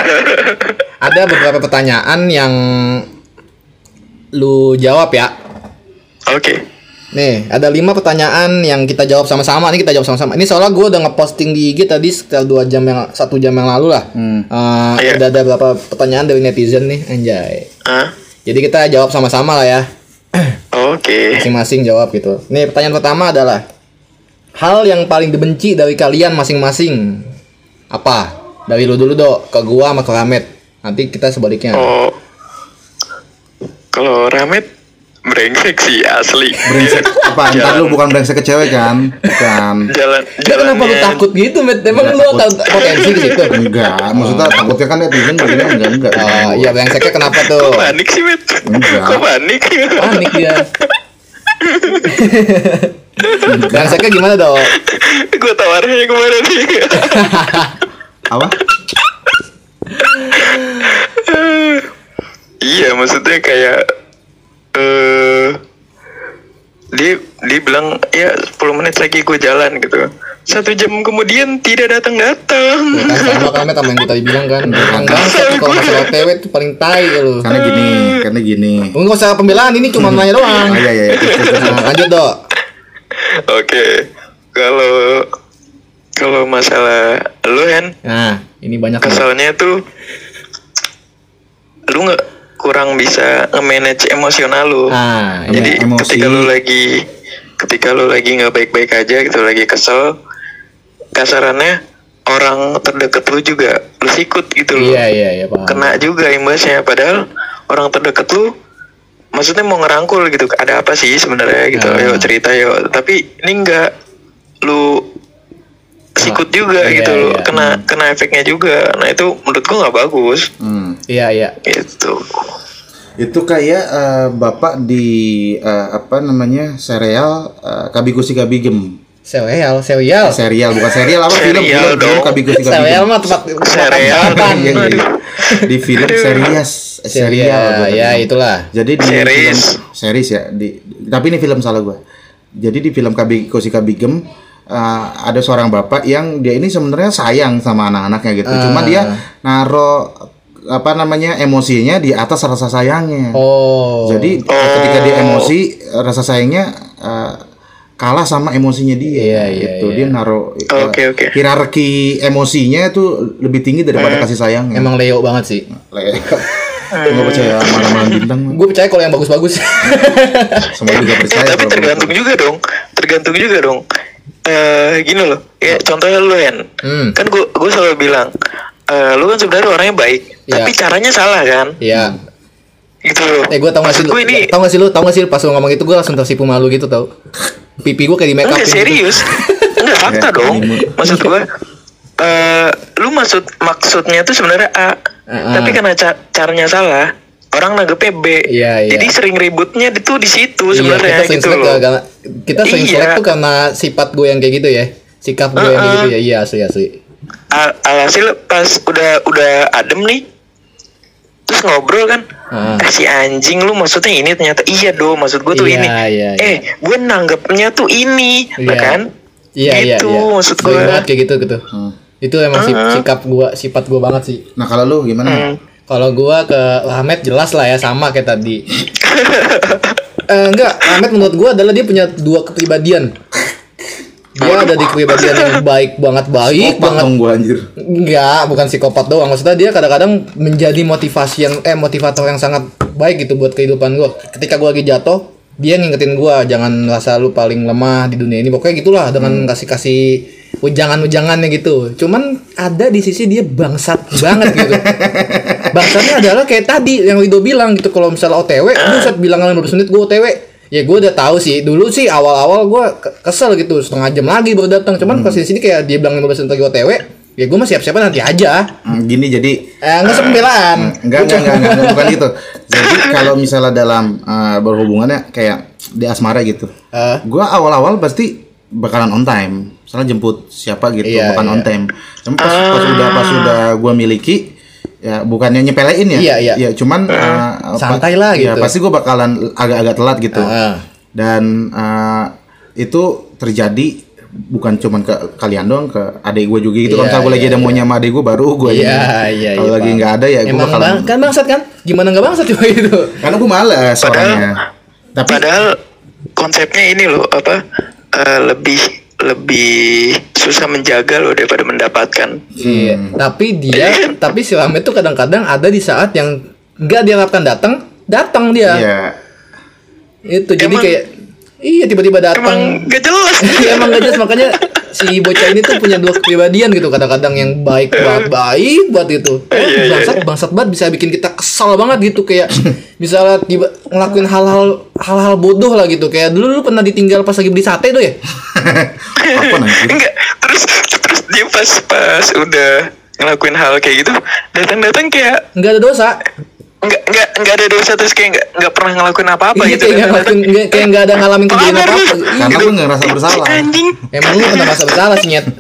ada beberapa pertanyaan yang lu jawab ya. Oke. Nih, ada lima pertanyaan yang kita jawab sama-sama. Ini kita jawab sama-sama. Ini soalnya gue udah ngeposting di IG tadi sekitar dua jam yang satu jam yang lalu lah. Hmm. Eh, Iya. Udah ada beberapa pertanyaan dari netizen nih, anjay. Hah? Jadi kita jawab sama-sama lah ya. Oke. Masing-masing jawab gitu. Nih, pertanyaan pertama adalah hal yang paling dibenci dari kalian masing-masing apa? Dari lu dulu dok, ke gua sama ke Ramet. Nanti kita sebaliknya. Oh. Kalau Ramet brengsek sih asli. Brengsek apa? Ntar lu bukan brengsek ke cewek kan? Bukan. Jalan Ya, kenapa lu takut gitu, Met? Emang lu potensi di situ? Enggak, maksudnya takutnya kan netizen begini enggak enggak. Oh, iya brengseknya kenapa tuh? Kok panik sih, Met? Enggak. Kok panik? Panik dia. Brengseknya gimana dok? Gue tawarannya ke mana nih? Apa? iya, maksudnya kayak eh dia dia bilang ya 10 menit lagi gue jalan gitu. Satu jam kemudian tidak datang datang. Kan sama kan sama yang kita bilang kan. Yang bangsat kalau masalah OTW itu paling tai lu. Karena gini, karena gini. Enggak usah pembelaan, ini cuma nanya doang. Oh iya iya. iya. Nah, lanjut dok. Oke, kalau kalau masalah lu kan Nah, ini banyak kesalnya tuh lu nggak kurang bisa nge-manage emosional lu. Nah, Jadi emosi. ketika lu lagi ketika lu lagi nggak baik-baik aja gitu lagi kesel kasarannya orang terdekat lu juga lu sikut gitu loh. Iya iya iya paham. Kena juga imbasnya padahal orang terdekat lu maksudnya mau ngerangkul gitu ada apa sih sebenarnya gitu Ah. yuk cerita yuk tapi ini enggak lu sikut juga Iya, gitu loh iya. kena kena efeknya juga nah itu menurut gua nggak bagus Hmm. Iya iya. gitu Itu kayak eh, bapak di eh, apa namanya serial uh, Kabikusi Kabigem. Serial, serial. Serial bukan serial apa film Serial film, film dong. Serial mah tempat Serial dong. Iya, iya. Di film serias serial. Serial, ya itulah. Jadi di Series. film series ya di tapi ini film salah gua. Jadi di film Kabikusi Kabigem uh, ada seorang bapak yang dia ini sebenarnya sayang sama anak-anaknya gitu. Cuma Ah. dia naro apa namanya emosinya di atas rasa sayangnya. Oh. Jadi ketika dia emosi rasa sayangnya uh, kalah sama emosinya dia Iya, iya, gitu. iya. Dia naro uh, Oke, oke. hierarki emosinya itu lebih tinggi daripada kasih sayangnya. emang Leo banget sih. Nggak percaya malam-malam bintang. mah. Gue percaya kalau yang bagus-bagus. Semua juga Eh, percaya. tapi kalau tergantung juga dong tergantung juga dong eh gini loh ya contohnya lu Hen Hmm. kan gua gua selalu bilang eh lu kan sebenarnya orangnya baik Iya. tapi caranya salah kan Iya. Gitu. Loh Eh gue tau gak sih lu, ini tau gak sih lu, tau gak sih pas lu ngomong itu gue langsung tersipu malu gitu tau. Pipi gue kayak di make up enggak serius. Enggak fakta dong. maksud gua eh lu maksud maksudnya tuh sebenarnya A. Uh-uh. tapi karena ca- caranya salah orang nanggepnya B. Iya, iya. jadi sering ributnya itu di situ Iya, sebenarnya kita sering gitu loh. karena kita sering Iya. tuh karena sifat gue yang kayak gitu ya. Sikap gue yang kayak gitu ya, iya asli asli. Al- alhasil pas udah udah adem nih terus ngobrol kan Ah. "Ah, si anjing lu maksudnya ini ternyata iya do maksud gue tuh Iya, ini iya, iya. eh gue nanggepnya tuh ini Iya. nah kan Iya iya Gitu, iya. maksud Sering gua. banget kayak gitu gitu. Itu emang si- sikap gua sifat gua banget sih. Nah kalau lu gimana? Hmm. Kalau gua ke Ahmed jelas lah ya sama kayak tadi. eh, enggak, Ahmed menurut gua adalah dia punya dua kepribadian. Dia ada di kepribadian yang baik banget baik banget. dong gua anjir. Enggak, bukan psikopat doang. Maksudnya dia kadang-kadang menjadi motivasi yang eh motivator yang sangat baik gitu buat kehidupan gua. Ketika gua lagi jatuh, dia ngingetin gua jangan rasa lu paling lemah di dunia ini. Pokoknya gitulah dengan kasih-kasih ujangan-ujangannya gitu. Cuman ada di sisi dia bangsat banget gitu. Bangsatnya adalah kayak tadi yang Wido bilang gitu kalau misalnya OTW, buset bilang berapa menit gua OTW. Ya gue udah tahu sih dulu sih awal-awal gue kesel gitu setengah jam lagi baru datang cuman pas di sini kayak dia bilang 15 menit lagi OTW ya gue mah siap-siap nanti aja Hmm, Gini jadi eh nggak pembelaan Enggak, enggak, enggak, enggak, enggak, bukan gitu. Jadi kalau misalnya dalam eh, berhubungannya kayak di asmara gitu. Eh. Gua awal-awal pasti bakalan on time. Misalnya jemput siapa gitu, Iya, bakalan iya. on time. Cuma pas, pas udah pas udah gua miliki ya bukannya nyepelein ya. Iya, iya. Ya cuman eh, Santai lah Ya gitu. pasti gua bakalan agak-agak telat gitu. Heeh. Dan eh, itu terjadi bukan cuman ke kalian doang ke adik gue juga gitu Iya, kalau misalnya gue lagi iya, ada maunya sama adik gue baru gue Iya, iya, kalau iya, lagi nggak ada ya gue emang bakalan bang, kan bangsat kan gimana nggak bangsat coba gitu karena gue malas Padahal- orangnya. Tapi Padahal konsepnya ini loh apa eh, lebih lebih susah menjaga loh daripada mendapatkan. iya. Tapi dia tapi si Ahmed tuh kadang-kadang ada di saat yang nggak diharapkan datang datang dia. Ya itu jadi Emang- kayak iya tiba-tiba Emang datang gak jelas. Iya emang gak jelas makanya si bocah ini tuh punya dua kepribadian gitu kadang-kadang yang baik banget baik buat itu. Iya, bangsat bangsat banget bisa bikin kita kesal banget gitu kayak misalnya tiba ngelakuin hal-hal hal-hal bodoh lah gitu. Kayak dulu lu pernah ditinggal pas lagi beli sate tuh ya? Apa nanti Enggak. Terus terus dia pas pas udah ngelakuin hal kayak gitu datang-datang kayak nggak ada dosa nggak nggak nggak ada dosa terus kayak nggak nggak pernah ngelakuin apa-apa Iya, gitu. kayak nggak ngelakuin nggak- kayak nggak ada ngalamin kejadian apa lu. apa karena gue nggak ngerasa bersalah Anjing. emang lu pernah merasa bersalah sih nyet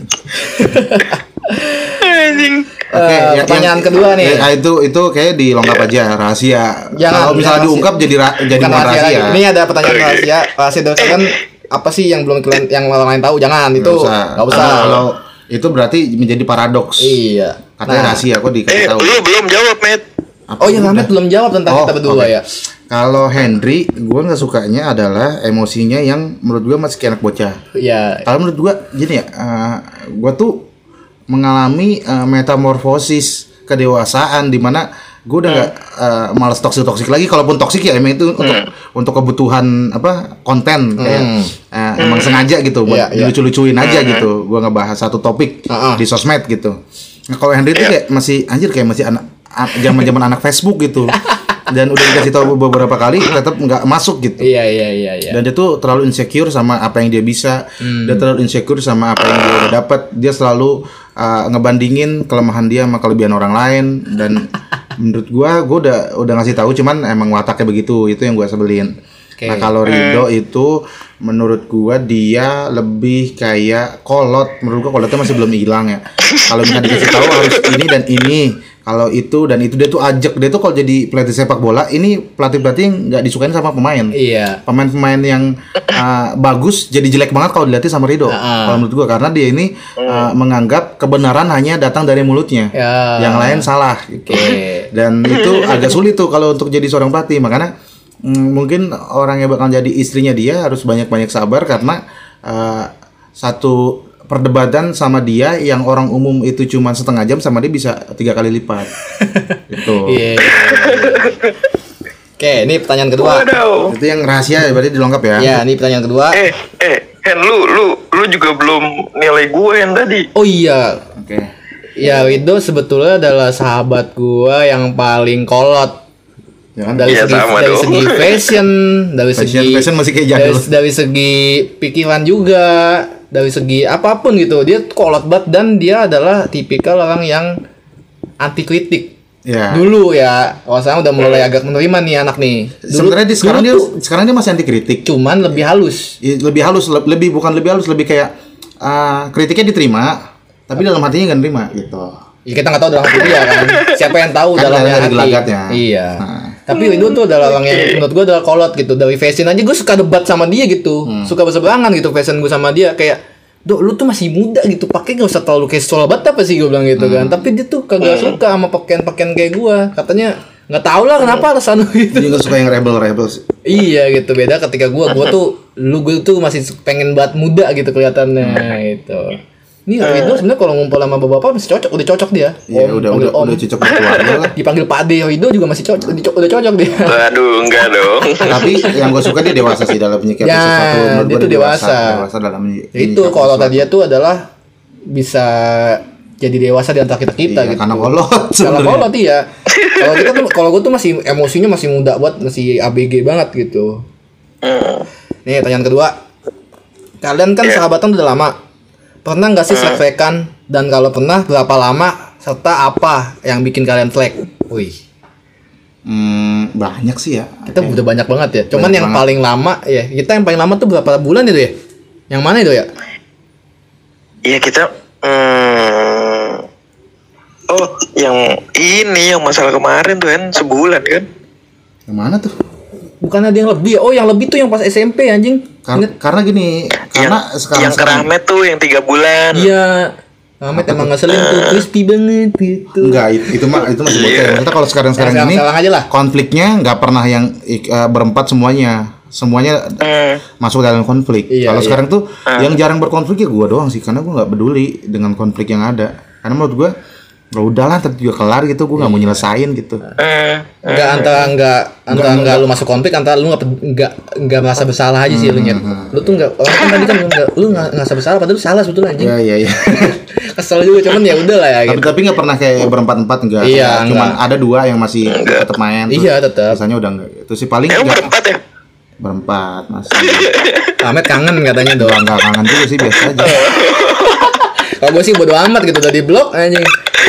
Anjing. Oke, ya- pertanyaan yang- kedua nih. ya, itu itu kayak dilengkap aja rahasia. Jangan, Kalau misalnya jangan diungkap jadi ra- jadi Bukan rahasia rahasia. Ini ada pertanyaan rahasia. Rahasia dosa kan apa sih yang belum kalian yang orang lain tahu? Jangan itu. Nggak usah. Kalau- itu berarti menjadi paradoks. Iya. Katanya Nah. rahasia kok dikasih Eh, tahu. lu belum jawab, Matt. Apa Oh ya udah? Rahmat belum jawab tentang Oh, kita berdua oke. ya. Kalau Henry, gue nggak sukanya adalah emosinya yang menurut gue masih kayak anak bocah. Ya. Kalau menurut gue gini ya, gue tuh mengalami eh, metamorfosis kedewasaan di mana gue udah nggak eh, malas toksik toksik lagi. Kalaupun toksik ya emang itu untuk untuk kebutuhan apa konten kayak eh, emang sengaja gitu buat Iya, iya. lucu-lucuin aja gitu. Gue ngebahas satu topik Heeh. di sosmed gitu. Nah, kalau Henry tuh kayak masih anjir kayak masih anak zaman-zaman anak Facebook gitu. Dan udah dikasih tahu beberapa kali tetap nggak masuk gitu. Iya iya iya iya. dan dia tuh terlalu insecure sama apa yang dia bisa. Dia terlalu insecure sama apa yang dia udah dapat. Dia selalu uh, ngebandingin kelemahan dia sama kelebihan orang lain. Dan menurut gua gua udah udah ngasih tahu cuman emang wataknya begitu. Itu yang gua sebelin Oke. nah kalau Rido itu menurut gua dia lebih kayak kolot menurut gua kolotnya masih belum hilang ya kalau misalnya dikasih tahu harus ini dan ini kalau itu dan itu dia tuh ajak dia tuh kalau jadi pelatih sepak bola ini pelatih pelatih nggak disukain sama pemain Iya. pemain-pemain yang uh, bagus jadi jelek banget kalau dilatih sama Rido. Ah. Kalau menurut gua karena dia ini uh, menganggap kebenaran hanya datang dari mulutnya. Ya. Yang lain salah gitu. Oke. Dan itu agak sulit tuh kalau untuk jadi seorang pelatih. Makanya mungkin orang yang bakal jadi istrinya dia harus banyak-banyak sabar karena uh, satu perdebatan sama dia yang orang umum itu cuma setengah jam sama dia bisa tiga kali lipat. gitu. Iya. Oke, ini pertanyaan kedua. Waduh. Itu yang rahasia berarti dilengkap ya. Ya, ini pertanyaan kedua. Eh, eh, Hen, lu, lu, lu juga belum nilai gue yang tadi. Oh iya, Oke. ya Wido sebetulnya adalah sahabat gua yang paling kolot Ya kan? dari Iya, segi sama dari dong. segi fashion, dari Fashion- segi fashion masih kayak dari, jadul. dari segi pikiran juga, dari segi apa pun gitu. Dia kolot banget dan dia adalah tipikal orang yang anti kritik. Ya. Dulu ya, kalau sekarang udah mulai agak menerima nih anak nih. Dulu, Sebenarnya dia sekarang dulu dia tuh sekarang dia masih anti kritik. cuman lebih halus. I- Lebih halus, le- lebih bukan lebih halus, lebih kayak ah, kritiknya diterima, tapi dalam hatinya nggak nerima gitu. Ya kita nggak tahu dalam hati dia kan. Siapa yang tahu Kan dalamnya hati. gelagatnya. Iya. Nah. Tapi itu tuh adalah orang yang menurut gue adalah kolot gitu. Dari fashion aja gue suka debat sama dia gitu. Hmm. Suka berseberangan gitu fashion gue sama dia kayak Dok, lu tuh masih muda gitu, pakai gak usah terlalu casual banget apa sih gue bilang gitu kan. Tapi dia tuh kagak suka sama pakaian-pakaian kayak gua. Katanya nggak tahu lah kenapa alasan lu gitu. Dia nggak suka yang rebel-rebel sih. Iya gitu beda ketika gua gua tuh lu gue tuh masih pengen banget muda gitu kelihatannya gitu. Ini Ridho sebenarnya kalau ngumpul sama bapak-bapak masih cocok, udah cocok dia. Iya, Om, udah udah om. udah cocok keluarga lah. Dipanggil Pak De Ridho juga masih cocok, di- udah cocok dia. Waduh, enggak dong. Tapi yang gue suka dia dewasa sih dalam menyikapi Ya, sesuatu. Menurut dia gua tuh dewasa. Dewasa dalam menyi- Ya itu menyikapi kalau sesuatu. tadi tuh adalah bisa jadi dewasa di antara kita kita Iya, gitu. karena kolot Kalau sebenarnya. kolot iya. Kalau kita tuh kalau gue tuh masih emosinya masih muda buat masih ABG banget gitu. Hmm. Nih pertanyaan kedua. Kalian kan Iya. sahabatan udah lama. Pernah nggak sih selek-selekan? Dan kalau pernah berapa lama? Serta apa yang bikin kalian flek? Wih, Hmm, banyak sih ya. kita udah banyak banget ya. Cuman Banyak yang banget. paling lama ya, kita yang paling lama tuh berapa bulan itu ya? Yang mana itu ya? Iya kita hmm, Oh, yang ini yang masalah kemarin tuh kan sebulan kan? Yang mana tuh? Bukan ada yang lebih ya? Oh, yang lebih tuh yang pas SMP anjing. Kar- Ingat? karena gini, karena yang, sekarang yang ke Rahmat tuh yang tiga bulan. Iya. Ahmed emang ngeselin tuh, crispy banget gitu. Enggak, itu, itu mah itu masih bocah. Maksudnya kalau sekarang-sekarang Sekarang- ini sekarang aja lah. konfliknya nggak pernah yang eh, berempat semuanya. Semuanya Hmm. masuk dalam konflik. Iya, kalau iya. sekarang tuh yang jarang berkonflik ya gua doang sih karena gua nggak peduli dengan konflik yang ada. Karena menurut gua ya udahlah ntar juga kelar gitu gua nggak mau nyelesain gitu. Eh, Enggak antara enggak antara enggak lu masuk konflik antara lu enggak enggak enggak merasa bersalah aja sih lu nyet. Lu tuh enggak orang kan tadi kan enggak lu enggak ngerasa bersalah padahal lu salah sebetulnya anjing. Iya iya iya. Kesel juga cuman ya udah lah ya tapi gitu. tapi nggak pernah kayak berempat empat enggak. Iya, Cuman ada dua yang masih tetap main. Iya, tetap. Sisanya udah enggak. Itu sih paling nggak- berempat ya? berempat masih. Ahmed kangen katanya doang. enggak kangen juga sih biasa aja. Kalau gue sih bodo amat gitu udah di blok anjing.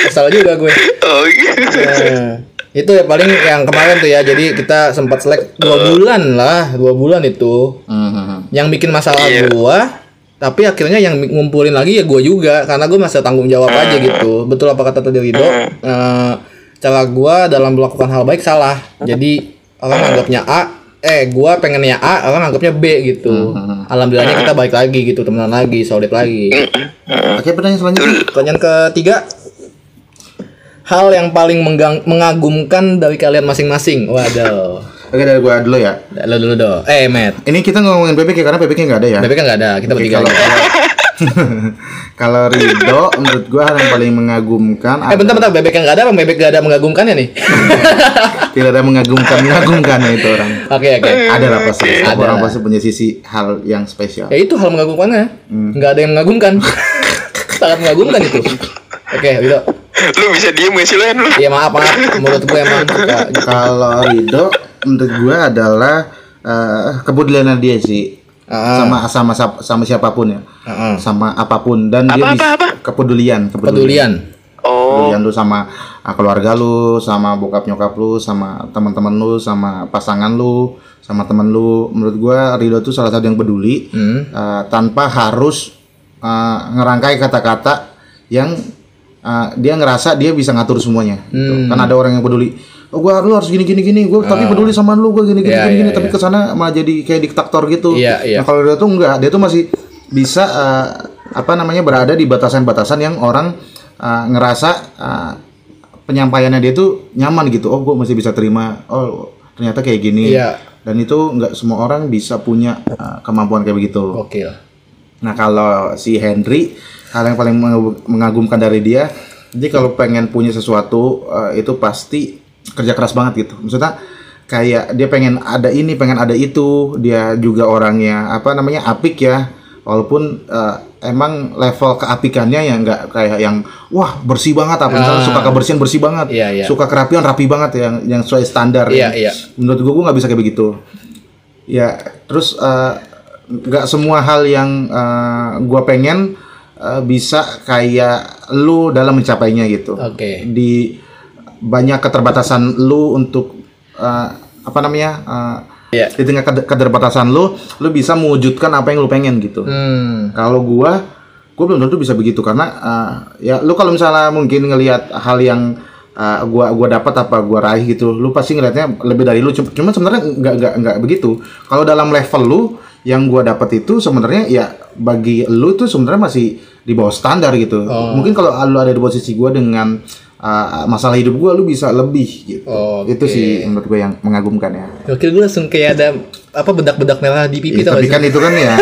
Kesel juga gue. Oh gitu. Nah, itu ya paling yang kemarin tuh ya. Jadi kita sempat selek dua bulan lah, dua bulan itu. Mhm. yang bikin masalah Iya. gua tapi akhirnya yang ngumpulin lagi ya gua juga karena gua masih tanggung jawab Hmm. aja gitu betul apa kata tadi Rido Eh, cara gua dalam melakukan hal baik salah jadi orang anggapnya A eh gua pengennya A orang anggapnya B gitu Hmm. alhamdulillahnya kita baik lagi gitu temenan lagi solid lagi Oke, pertanyaan selanjutnya. pertanyaan ketiga hal yang paling menggang- mengagumkan dari kalian masing-masing waduh Oke, dari gua dulu ya. lo dulu dong eh Matt Ini kita ngomongin PPK karena PPK nggak ada ya. BBK nggak ada kita bertiga kalau kalau Rido menurut gua hal yang paling mengagumkan Eh bentar bentar bebek yang nggak ada apa bebek gak ada mengagumkannya nih? tidak ada mengagumkan mengagumkannya itu orang. Oke oke. Ada lah pasti. Ada orang pasti punya sisi hal yang spesial. Ya itu hal mengagumkannya. Hmm. Nggak ada yang mengagumkan. Sangat mengagumkan itu. Oke, gitu. Lu bisa diem gak sih Len lu? Iya maaf maaf. Menurut gue emang suka. Kalau Rido menurut gua adalah eh, kepedulian dia sih. Ah. Sama sama sama sama siapa pun ya. Heeh. Sama apa pun dan dia Apa, bisa apa, apa? kepedulian, Pedulian. Oh, Kepedulian lu sama uh, keluarga lu, sama bokap nyokap lu, sama teman-teman lu, sama pasangan lu, sama temen lu. Menurut gua Rido tuh salah satu yang peduli Hmm. uh, tanpa harus uh, ngerangkai kata-kata yang uh, dia ngerasa dia bisa ngatur semuanya. gitu. Hmm. Kan ada orang yang peduli. Oh, gua lu harus gini gini gini. Gua tapi peduli sama lu, gua gini gini Iya, gini, iya, gini. tapi iya. ke sana malah jadi kayak diktator gitu. Iya, iya. Nah, kalau dia tuh enggak, dia tuh masih bisa uh, apa namanya berada di batasan-batasan yang orang uh, ngerasa uh, penyampaiannya dia tuh nyaman gitu. Oh, gue masih bisa terima. Oh, ternyata kayak gini. Iya. Dan itu nggak semua orang bisa punya uh, kemampuan kayak begitu. Oke. Nah, kalau si Henry hal yang paling mengagu- mengagumkan dari dia, jadi kalau pengen punya sesuatu uh, itu pasti kerja keras banget gitu. Maksudnya kayak dia pengen ada ini, pengen ada itu. Dia juga orangnya apa namanya apik ya. Walaupun uh, emang level keapikannya yang nggak kayak yang wah bersih banget apa misalnya Ah. suka kebersihan bersih banget, Iya, iya. suka kerapian rapi banget yang yang sesuai standar. Iya, iya. Menurut gue gue nggak bisa kayak begitu. Ya, terus eh, nggak semua hal yang eh, gua pengen eh, bisa kayak lu dalam mencapainya gitu. Oke. Di banyak keterbatasan lu untuk eh, apa namanya? eh, Iya. Di tengah keterbatasan lu, lu bisa mewujudkan apa yang lu pengen gitu. Hmm. Kalau gua, gua belum tentu bisa begitu karena uh, ya lu kalau misalnya mungkin ngelihat hal yang uh, gua gua dapat apa gua raih gitu, lu pasti ngelihatnya lebih dari lu. Cuma, cuma sebenarnya nggak nggak nggak begitu. Kalau dalam level lu yang gua dapat itu sebenarnya ya bagi lu tuh sebenarnya masih di bawah standar gitu. Oh. Mungkin kalau lu ada di posisi gua dengan uh, masalah hidup gua lu bisa lebih gitu. Oh, Itu oke. sih menurut gue yang mengagumkan ya. Oke, gue langsung kayak ada apa bedak-bedak merah di pipi tau tapi kan sih? itu kan ya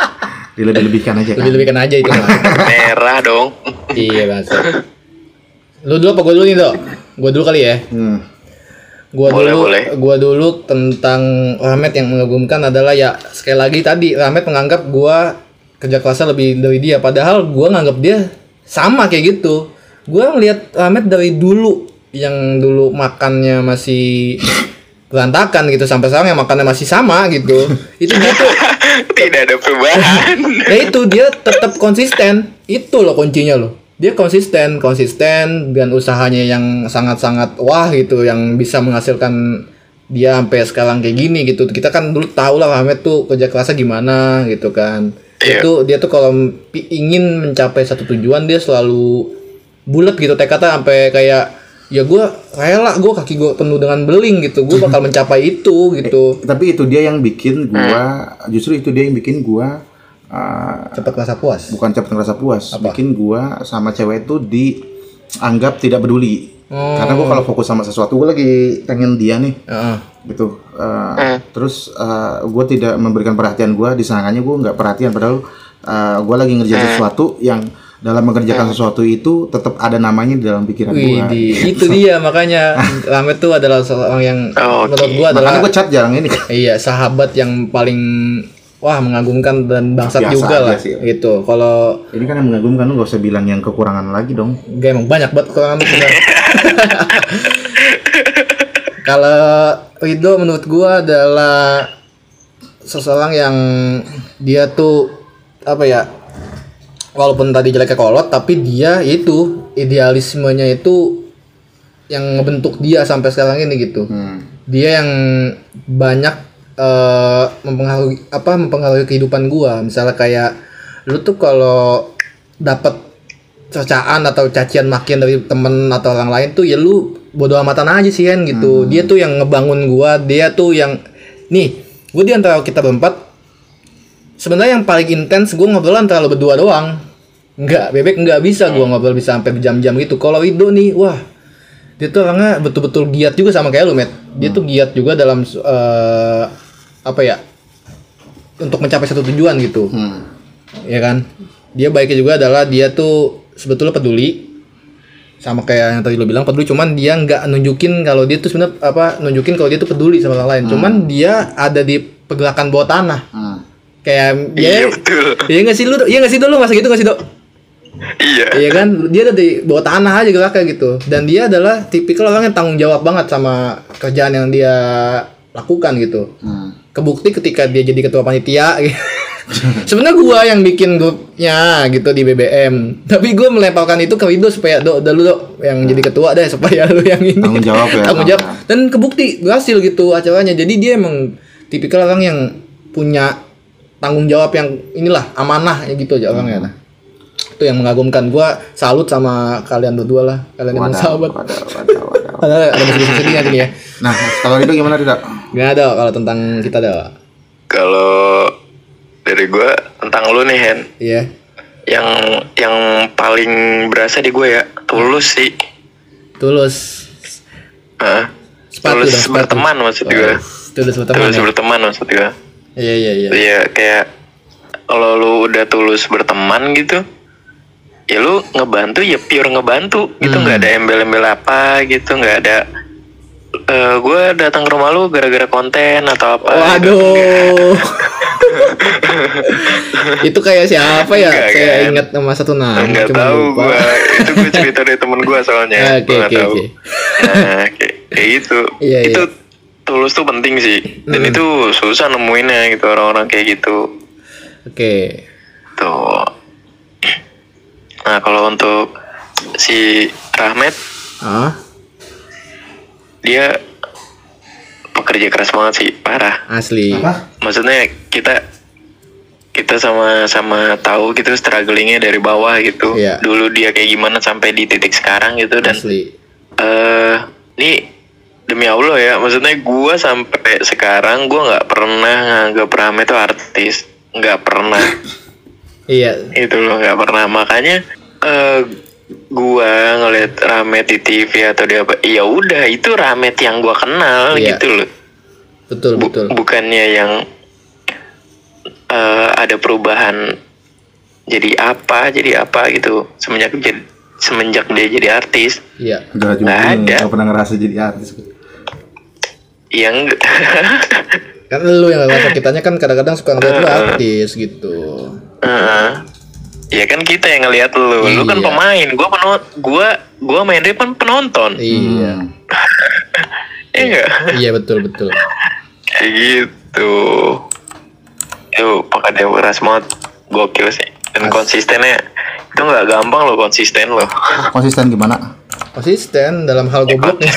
dilebih-lebihkan aja kan. Lebih-lebihkan aja itu. Merah dong. iya, Mas. Lu dulu apa gue dulu nih, Dok? Gue dulu kali ya. Hmm. Gua Boleh, dulu boleh. gua dulu tentang Rahmat yang mengagumkan adalah ya sekali lagi tadi Rahmat menganggap gua kerja kerasnya lebih dari dia padahal gua nganggap dia sama kayak gitu. Gua ngelihat Rahmat dari dulu yang dulu makannya masih berantakan gitu sampai sekarang yang makannya masih sama gitu. Itu dia tuh Tidak ada perubahan. ya itu dia tetap konsisten itu loh kuncinya loh dia konsisten konsisten dan usahanya yang sangat-sangat wah gitu yang bisa menghasilkan dia sampai sekarang kayak gini gitu kita kan dulu tahu lah Ahmed tuh kerja kerasnya gimana gitu kan Iya. itu dia tuh kalau ingin mencapai satu tujuan dia selalu bulat gitu tekadnya sampai kayak ya gue rela gue kaki gue penuh dengan beling gitu gue bakal mencapai itu gitu Tapi itu dia yang bikin gua justru itu dia yang bikin gua uh, cepat rasa puas bukan cepat ngerasa puas, Apa? bikin gua sama cewek itu dianggap tidak peduli. Oh. Karena gua kalau fokus sama sesuatu gua lagi pengen dia nih Heeh. gitu. Uh, Terus uh, gue tidak memberikan perhatian gua disangkanya gua nggak perhatian padahal uh, gua lagi ngerjain sesuatu yang dalam mengerjakan sesuatu itu tetap ada namanya di dalam pikiran di- itu dia makanya Ramet tuh adalah seorang yang Oh, menurut gua adalah Makanya gue chat jarang ini. iya sahabat yang paling wah mengagumkan dan bangsat Biasa juga lah sih. gitu. Kalau Ini kan yang mengagumkan lu gak usah bilang yang kekurangan lagi dong. gak emang banyak banget kekurangan. Kalau Rido menurut gua adalah seseorang yang dia tuh apa ya walaupun tadi jeleknya kolot tapi dia itu idealismenya itu yang ngebentuk dia sampai sekarang ini gitu Hmm. dia yang banyak eh, mempengaruhi apa mempengaruhi kehidupan gua misalnya kayak lu tuh kalau dapat cercaan atau cacian makian dari temen atau orang lain tuh ya lu bodo amatan aja sih Hen gitu. Dia tuh yang ngebangun gua dia tuh yang nih gue di antara kita berempat sebenarnya yang paling intens gue ngobrol antara lo berdua doang. Nggak bebek nggak bisa gue ngobrol bisa sampai berjam-jam gitu. Kalau Rido nih wah dia tuh orangnya betul-betul giat juga sama kayak lu met. Dia tuh giat juga dalam eh, apa ya untuk mencapai satu tujuan gitu. Hmm. ya kan? Dia baiknya juga adalah dia tuh sebetulnya peduli sama kayak yang tadi lo bilang peduli cuman dia nggak nunjukin kalau dia tuh sebenarnya apa nunjukin kalau dia tuh peduli sama orang lain cuman dia ada di pergerakan bawah tanah Hmm. kayak Iya dia betul. iya nggak sih lu iya nggak sih dulu masa gitu nggak sih dok Iya. Iya kan, dia ada di bawah tanah aja geraknya gitu. Dan dia adalah tipikal orang yang tanggung jawab banget sama kerjaan yang dia lakukan gitu. Hmm. Kebukti ketika dia jadi ketua panitia. gitu. Sebenarnya gua yang bikin grupnya gitu di BBM. Tapi gua melemparkan itu ke Wido supaya do, udah lu Dok, yang jadi ketua deh supaya lu yang ini. Tanggung jawab ya, tanggung jawab. Dan kebukti berhasil gitu acaranya. Jadi dia emang tipikal orang yang punya tanggung jawab yang inilah amanah ya gitu aja orangnya. Nah itu yang mengagumkan gua salut sama kalian berdua lah kalian Wadah, sahabat wadah, wadah, wadah. ada ada musik sedihnya sini ya Nah, kalau itu gimana tidak? nggak ada kalau tentang kita ada Kalau dari gue tentang lu nih Hen, iya yang yang paling berasa di gue ya tulus sih. tulus? Sepatu tulus dong, sepatu. berteman maksud gue. Oh, tulus berteman tulus ya berteman maksud gue. iya iya iya Iya kayak kalau lu udah tulus berteman gitu, ya lu ngebantu ya pure ngebantu gitu Hmm. nggak ada embel-embel apa gitu nggak ada. eh gue datang ke rumah lu gara-gara konten atau apa. gitu. itu kayak siapa ya Enggak, saya kan? ingat nama satu nama Nggak cuma tahu lupa. gue itu gue cerita dari temen gue soalnya Ah, Gua oke nggak oke tahu. oke Nah, kayak, kayak gitu Iya, itu iya. tulus tuh penting sih dan Mm-mm. itu susah nemuinnya gitu orang-orang kayak gitu oke tuh nah kalau untuk si Rahmat ah dia pekerja keras banget sih parah asli Apa? maksudnya kita kita sama-sama tahu gitu strugglingnya dari bawah gitu Iya. dulu dia kayak gimana sampai di titik sekarang gitu dan asli eh ini demi Allah ya maksudnya gua sampai sekarang gua nggak pernah nganggap Rame itu artis nggak pernah Iya. itu loh nggak pernah makanya eh gua ngeliat Ramet di TV atau di apa ya udah itu Ramet yang gua kenal Iya. gitu loh Betul Bu- betul. bukannya yang eh, ada perubahan jadi apa jadi apa gitu semenjak jadi semenjak dia jadi artis Iya. Udah ini, ada. nggak pernah ngerasa jadi artis. yang Kan lu yang ngerasa kitanya kan kadang-kadang suka ngeliat lu artis gitu. Heeh. ya kan kita yang ngelihat lu lu kan Iya. pemain gua penonton gua gua main dia kan penonton Iya. Hmm. ya enggak Iya betul betul. kayak gitu itu pekerja keras banget gokil sih dan As- konsistennya itu nggak gampang loh konsisten loh Konsisten gimana? Konsisten dalam hal gobloknya.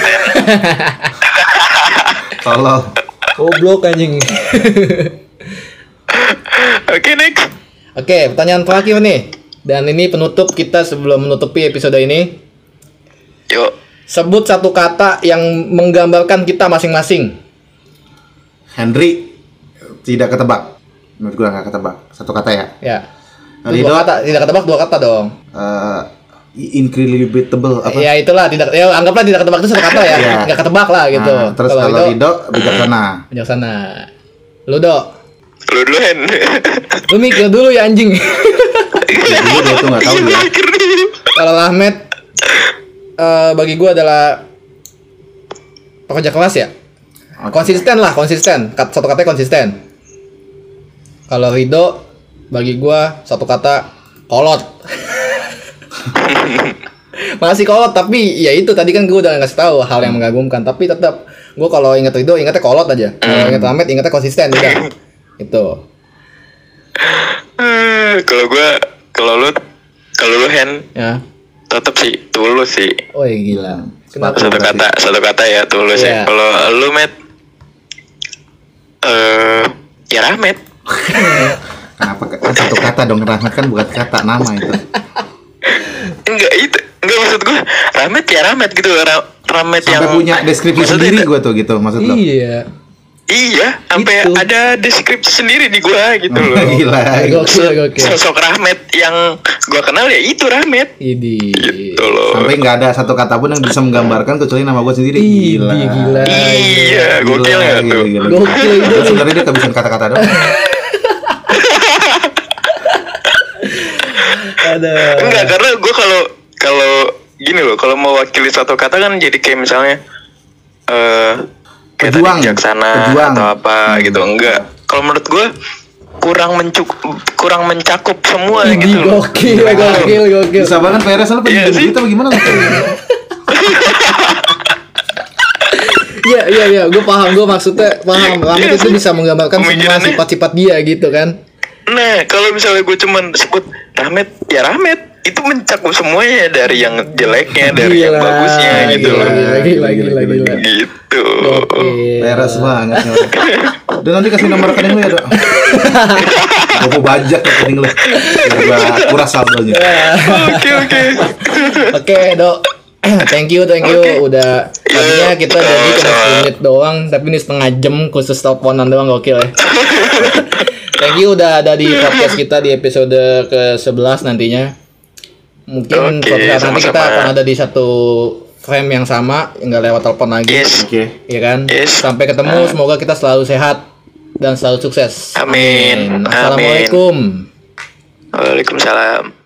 Tolol. Goblok anjing. oke next Oke, pertanyaan terakhir nih. Dan ini penutup kita sebelum menutupi episode ini. yuk Sebut satu kata yang menggambarkan kita masing-masing. Henry tidak ketebak. Menurut gue nggak ketebak. Satu kata ya. Ya. Rido. Dua kata, tidak ketebak dua kata dong. Eh, incredible apa? Ya itulah tidak ya anggaplah tidak ketebak itu satu kata ya. Iya. Nggak ketebak lah gitu. Nah, terus kalau itu Rido bijaksana. bijaksana. Lu dok. lu dulu Hen Lu mikir dulu ya anjing. Dulu dia tuh nggak tahu dia. Kalau Ahmed eh, bagi gua adalah pekerja keras ya. Oke. Konsisten lah, konsisten. Satu katanya konsisten. Kalau Rido bagi gua satu kata kolot. Masih kolot tapi ya itu tadi kan gua udah ngasih tahu hal yang mengagumkan tapi tetap gua kalau ingat Rido ingatnya kolot aja. Kalau ingat Ahmed ingatnya konsisten udah. Itu. Eh, kalau gua kalau lu kalau lu Hen Ya. tetap sih tulus sih Oh ya gila. Kenapa? satu kata satu kata ya tulus Iya. ya kalau lu met eh ya Ramet Kenapa kan satu kata dong rahmat kan bukan kata nama itu. enggak itu enggak maksud gua Ramet ya Ramet gitu Ra- Ramet Sampai yang punya deskripsi sendiri itu- gue tuh gitu maksud lo. Iya. iya sampai Itu. ada deskripsi sendiri di gua gitu loh Gila. Gokil gokil. sosok Rahmat yang gua kenal ya itu Rahmat Ini. gitu loh Sampai nggak ada satu kata pun yang bisa menggambarkan kecuali nama gue sendiri. Gila. gila. iya Gila, gokil nggak gila, tuh gila. Gokil Sebenarnya dia kehabisan kata-kata doang. Ada. Enggak, karena gue kalau kalau gini loh, kalau mewakili satu kata kan jadi kayak misalnya eh kayak tadi Pejuang. atau apa gitu. Enggak. Kalau menurut gue kurang mencuk kurang mencakup semua Ini gitu loh. gokil, gokil, gokil. Bisa banget PRS lo Iya pengen sih. kita bagaimana? Iya, iya, iya. Gue paham, gue maksudnya paham. Ramit Iya itu bisa menggambarkan semua sifat-sifat dia gitu kan. Nah, kalau misalnya gue cuman sebut Rahmat, ya Rahmat itu mencakup semuanya dari yang jeleknya, dari yang Gila, bagusnya gitu gila, loh. Gila, gila, gila, Gila, gila. Gitu. PRS banget. Udah nanti kasih nomor rekening lu ya, Dok. Gue mau bajak rekening lu. Biar gua kuras saldonya. Oke, oke. Oke, Dok. thank you, thank you. Oke. Udah Iya, tadinya kita jadi cuma sama. 10 menit doang, tapi ini setengah jam khusus teleponan doang gokil ya. thank you udah ada di podcast kita di episode ke-11 nantinya. Mungkin Oke, suatu saat nanti kita akan ada di satu frame yang sama, nggak lewat telepon lagi. Yes. Oke. Iya kan? Yes. Sampai ketemu, semoga kita selalu sehat dan selalu sukses. Amin. Amin. Assalamualaikum. Waalaikumsalam.